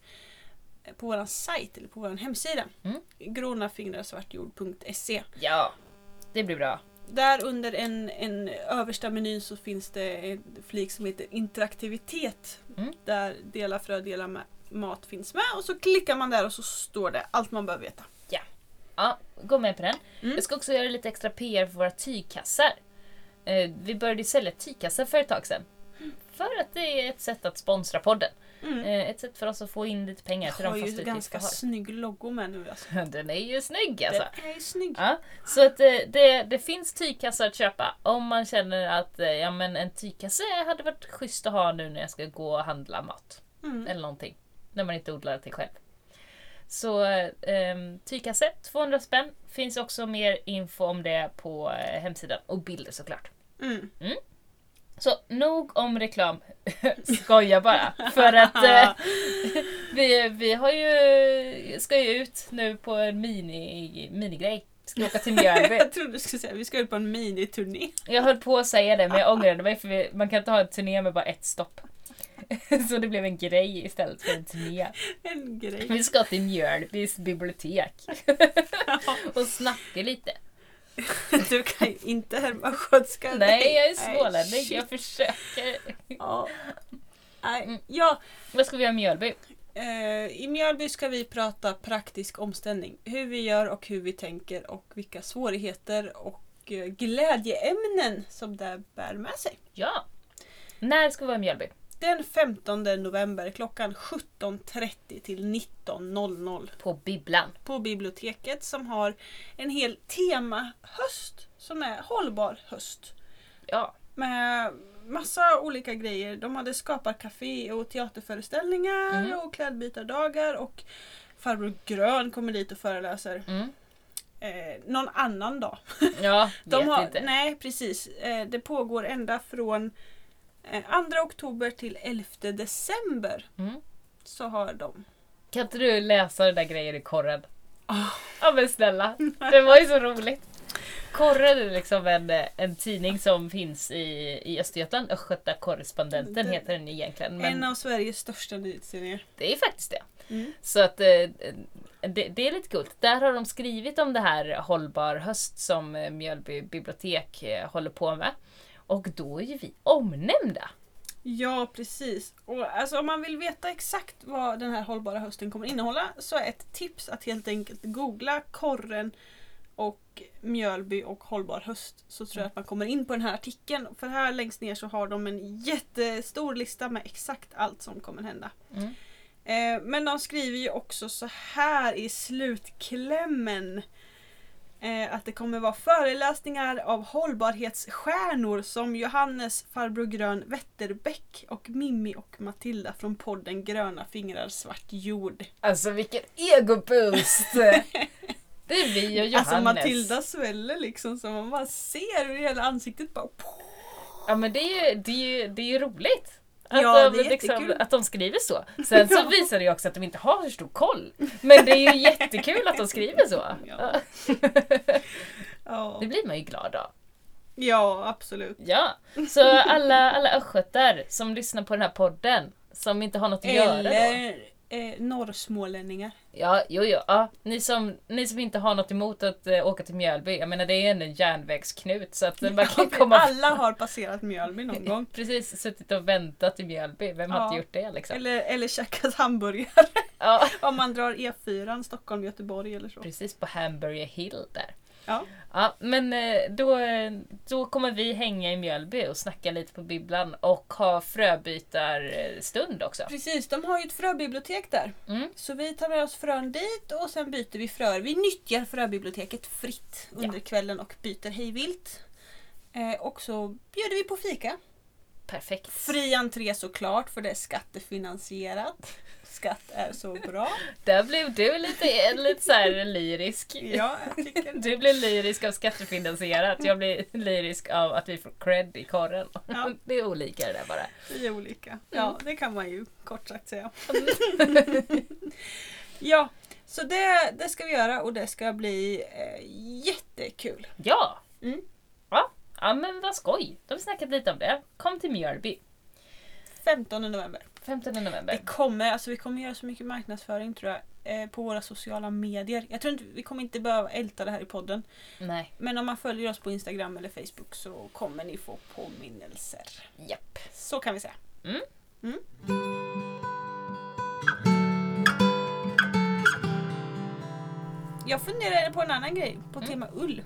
på våran sajt eller på våran hemsida. Mm. grånafingrarsvartjord.se Ja, det blir bra. Där under en, en översta menyn så finns det en flik som heter interaktivitet. Mm. Där dela frö, dela ma- mat finns med och så klickar man där och så står det allt man behöver veta. Ja, gå med på den. Mm. Jag ska också göra lite extra PR för våra tygkassar. Eh, vi började sälja tygkassar för ett tag sedan. För att det är ett sätt att sponsra podden. Mm. Eh, ett sätt för oss att få in lite pengar till de fasta ju utgifter ganska vi har. snygg logo med nu alltså. Den är ju snygg alltså. Den är snygg. Ja, så att eh, det, det finns tygkassar att köpa om man känner att eh, ja, men en tygkasse hade varit schysst att ha nu när jag ska gå och handla mat. Mm. Eller någonting. När man inte odlar det själv. Så eh, tygkasse, 200 spänn. Finns också mer info om det på hemsidan och bilder såklart. Mm. Så nog om reklam. Skoja bara. För att eh, vi, vi har ju, ska ju ut nu på en mini, minigrej. Ska åka till Mjölby. Jag trodde du skulle säga vi ska ut på en miniturné. Jag höll på att säga det men jag ångrade mig för vi, man kan inte ha en turné med bara ett stopp. Så det blev en grej istället för en turné. En grej. Vi ska till Mjölbys bibliotek och snacka lite. Du kan ju inte härma skånska. Nej, jag är smålänning. Jag försöker. Ja. Nej, Mm. ja. Vad ska vi göra i Mjölby? Eh, I Mjölby ska vi prata praktisk omställning. Hur vi gör och hur vi tänker och vilka svårigheter och eh, glädjeämnen som det bär med sig. Ja. När ska vi vara i Mjölby? Den 15 november klockan 17.30 till 19.00 På Bibblan. på biblioteket som har en hel temahöst som är hållbar höst. Ja. Med massa olika grejer. De hade skaparkafé och teaterföreställningar Mm. och klädbytardagar och farbror Grön kommer dit och föreläser. Mm. Eh, någon annan dag. Ja, De vet har, inte. Nej precis. Eh, det pågår ända från 2 oktober till 11 december. Mm. Så har de. Kan inte du läsa den där grejen i korren? Ah. Ja men snälla, det var ju så roligt. Korren är liksom en, en tidning som finns i, i Östergötland. Östgöta korrespondenten Den- heter den egentligen. Men En av Sveriges största nyhetsserier. det är faktiskt det. Mm. Så att eh, det, det är lite kul. Där har de skrivit om det här Hållbar höst som eh, Mjölby bibliotek eh, håller på med. Och då är ju vi omnämnda. Ja, precis. Och alltså, om man vill veta exakt vad den här hållbara hösten kommer innehålla så är ett tips att helt enkelt googla korren och Mjölby och hållbar höst så tror jag att man kommer in på den här artikeln. För här längst ner så har de en jättestor lista med exakt allt som kommer hända. Mm. Eh, men de skriver ju också så här i slutklämmen. Eh, att det kommer vara föreläsningar av hållbarhetsstjärnor som Johannes farbror Grön Wetterbäck och Mimmi och Matilda från podden Gröna fingrar svart jord. Alltså vilken egoboost! Det är vi och Johannes. Alltså Matilda sväller liksom så man bara ser hur hela ansiktet bara... Ja men det är ju, det är ju, det är ju roligt. Att, Ja, de, liksom, att de skriver så. Sen så visar det ju också att de inte har så stor koll. Men det är ju jättekul att de skriver så. Ja. Det blir man ju glad av. ja absolut. Ja, så alla, alla östgötar som lyssnar på den här podden som inte har något att göra då. Eh, norrsmålänningar. Ja, jo, jo. Ja. Ni, som, ni som inte har något emot att eh, åka till Mjölby. Jag menar det är en järnvägsknut så att man kan komma... Alla har passerat Mjölby någon gång. Precis, suttit och väntat i Mjölby. Vem har Ja. inte gjort det liksom? Eller, eller käkat hamburgare. Ja, Om man drar E4 Stockholm, Göteborg eller så. precis på Hamburger Hill där. Ja. Ja, men eh, då, då kommer vi hänga i Mjölby och snacka lite på bibblan och ha fröbytarstund också. Precis, de har ju ett fröbibliotek där. Mm. Så vi tar med oss frön dit och sen byter vi fröer. Vi nyttjar fröbiblioteket fritt under kvällen och byter hejvilt. Eh, och så bjuder vi på fika. Perfekt. Fri entré såklart för det är skattefinansierat. Skatt är så bra. Där blev du lite, lite så här lyrisk. Ja, jag tycker det. Du blir lyrisk av skattefinansierat. Jag blir lyrisk av att vi får cred i korren. Ja. Det är olika det där bara. Vi är olika. Ja, det kan man ju kort sagt säga. ja, så det, det ska vi göra och det ska bli eh, jättekul. Ja! Mm. ja! Ja men vad skoj! Då har vi snackat lite om det. Kom till Mjölby. 15 november. 15 Det november. kommer, alltså vi kommer göra så mycket marknadsföring tror jag eh, på våra sociala medier. Jag tror inte, vi kommer inte behöva älta det här i podden. Nej. Men om man följer oss på Instagram eller Facebook så kommer ni få påminnelser. Japp. Så kan vi säga. Mm. Mm. Jag funderade på en annan grej på Mm. tema ull.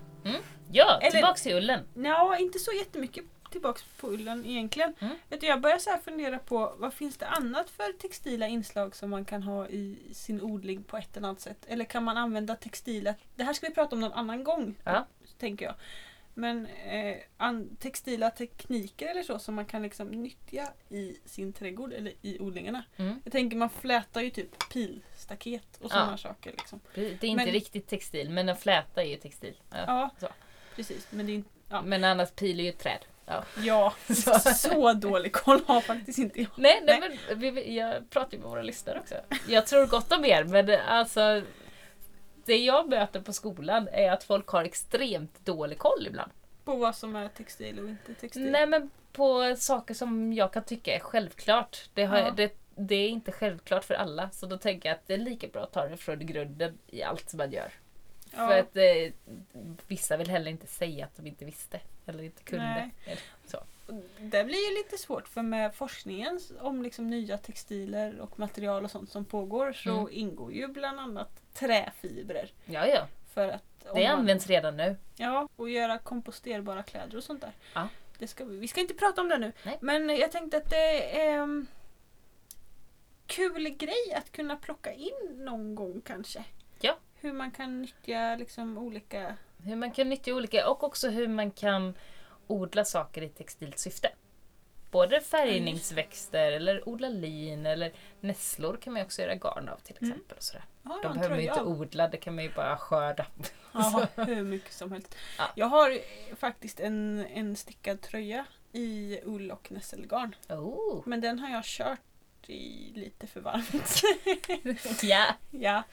Ja, Eller- tillbaks till ullen. Ja, inte så jättemycket tillbaks på ullen egentligen. Mm. Jag börjar så fundera på vad finns det annat för textila inslag som man kan ha i sin odling på ett eller annat sätt? Eller kan man använda textila? Det här ska vi prata om någon annan gång, Ja. tänker jag. Men eh, textila tekniker eller så som man kan liksom nyttja i sin trädgård eller i odlingarna. Mm. Jag tänker man flätar ju typ pilstaket och sådana saker. Liksom. Det är inte Men- riktigt textil, men en fläta är ju textil. Ja. Ja. Precis. Men det är. Ja. Men annars pil är ju ett träd. Ja. Ja, Så. så dålig koll har faktiskt inte jag. Nej, nej, men vi- jag pratar ju med våra lyssnare också. Jag tror gott om er, men det- alltså det jag möter på skolan är att folk har extremt dålig koll ibland. På vad som är textil och inte textil. Nej men på saker som jag kan tycka är självklart. Det, har, Ja. det, det är inte självklart för alla. Så då tänker jag att det är lika bra att ta det från grunden i allt som man gör. Ja. För att eh, vissa vill heller inte säga att de inte visste. Eller inte kunde. Nej. Eller Så. Det blir ju lite svårt för med forskningen om liksom nya textiler och material och sånt som pågår så Mm. ingår ju bland annat träfibrer. Ja, ja. För att om Det man- används redan nu. Ja, och göra komposterbara kläder och sånt där. Ja. Det ska vi, vi ska inte prata om det nu. Nej. Men jag tänkte att det är en kul grej att kunna plocka in någon gång kanske. Ja. Hur man kan nyttja liksom olika... Hur man kan nyttja olika och också hur man kan odla saker i textilt syfte. Både färgningsväxter eller odla lin eller nässlor kan man också göra garn av till Mm. exempel. Och sådär. Ja, De behöver man ju inte odla, det kan man ju bara skörda. Ja, hur mycket som helst. Ja. Jag har faktiskt en, en stickad tröja i ull och nässelgarn. Oh. Men den har jag kört lite för varmt. Ja. ja.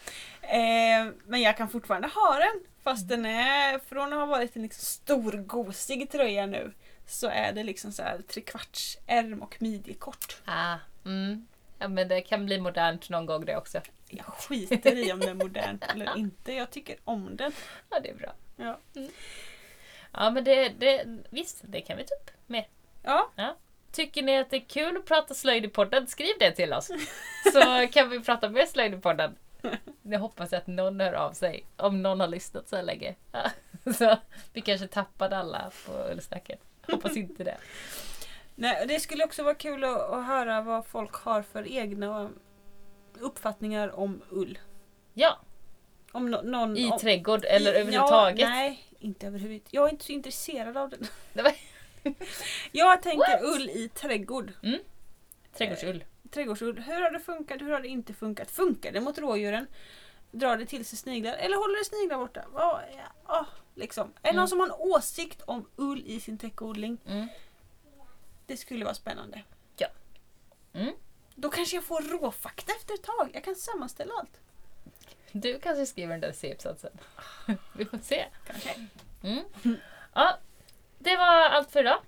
Eh, men jag kan fortfarande ha den. Fast den är, från att ha varit en liksom stor gosig tröja nu, så är det liksom så här trekvarts ärm och midjekort. Ah. Mm. Ja men det kan bli modernt någon gång det också. Jag skiter i om det är modernt eller inte. Jag tycker om den. Ja det är bra. Ja. Ja men det, det, visst, det kan vi ta upp mer. Ja, Tycker ni att det är kul att prata slöjd i podden, skriv det till oss. Så kan vi prata mer slöjd i podden. Jag hoppas att någon hör av sig, om någon har lyssnat så här länge. Så vi kanske tappade alla på ullsnacket. Hoppas inte det. Nej, det skulle också vara kul att, att höra vad folk har för egna uppfattningar om ull. Ja, Om no, någon... i om, trädgård eller i- överhuvudtaget. Ja, nej, inte överhuvudtaget. Jag är inte så intresserad av det. Jag tänker What? ull i trädgård. Trädgårdsull. Trädgårdsull. Hur har det funkat? Hur har det inte funkat? Funkar det mot rådjuren? Drar det till sig sniglar? Eller håller det sniglar borta? Ja, ja, ja, liksom. Är det Mm. någon som har en åsikt om ull i sin täckodling? Mm. Det skulle vara spännande. Ja. Mm. Då kanske jag får råfakta efter ett tag. Jag kan sammanställa allt. Du kanske skriver den där C-uppsatsen. Vi får se. Kanske. Mm. Ja, det var allt för idag.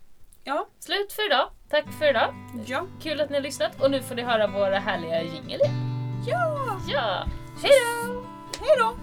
Ja. Slut för idag. Tack för idag. Ja. Kul att ni har lyssnat och nu får ni höra våra härliga jingel. Ja! Ja, hej då! Hej då!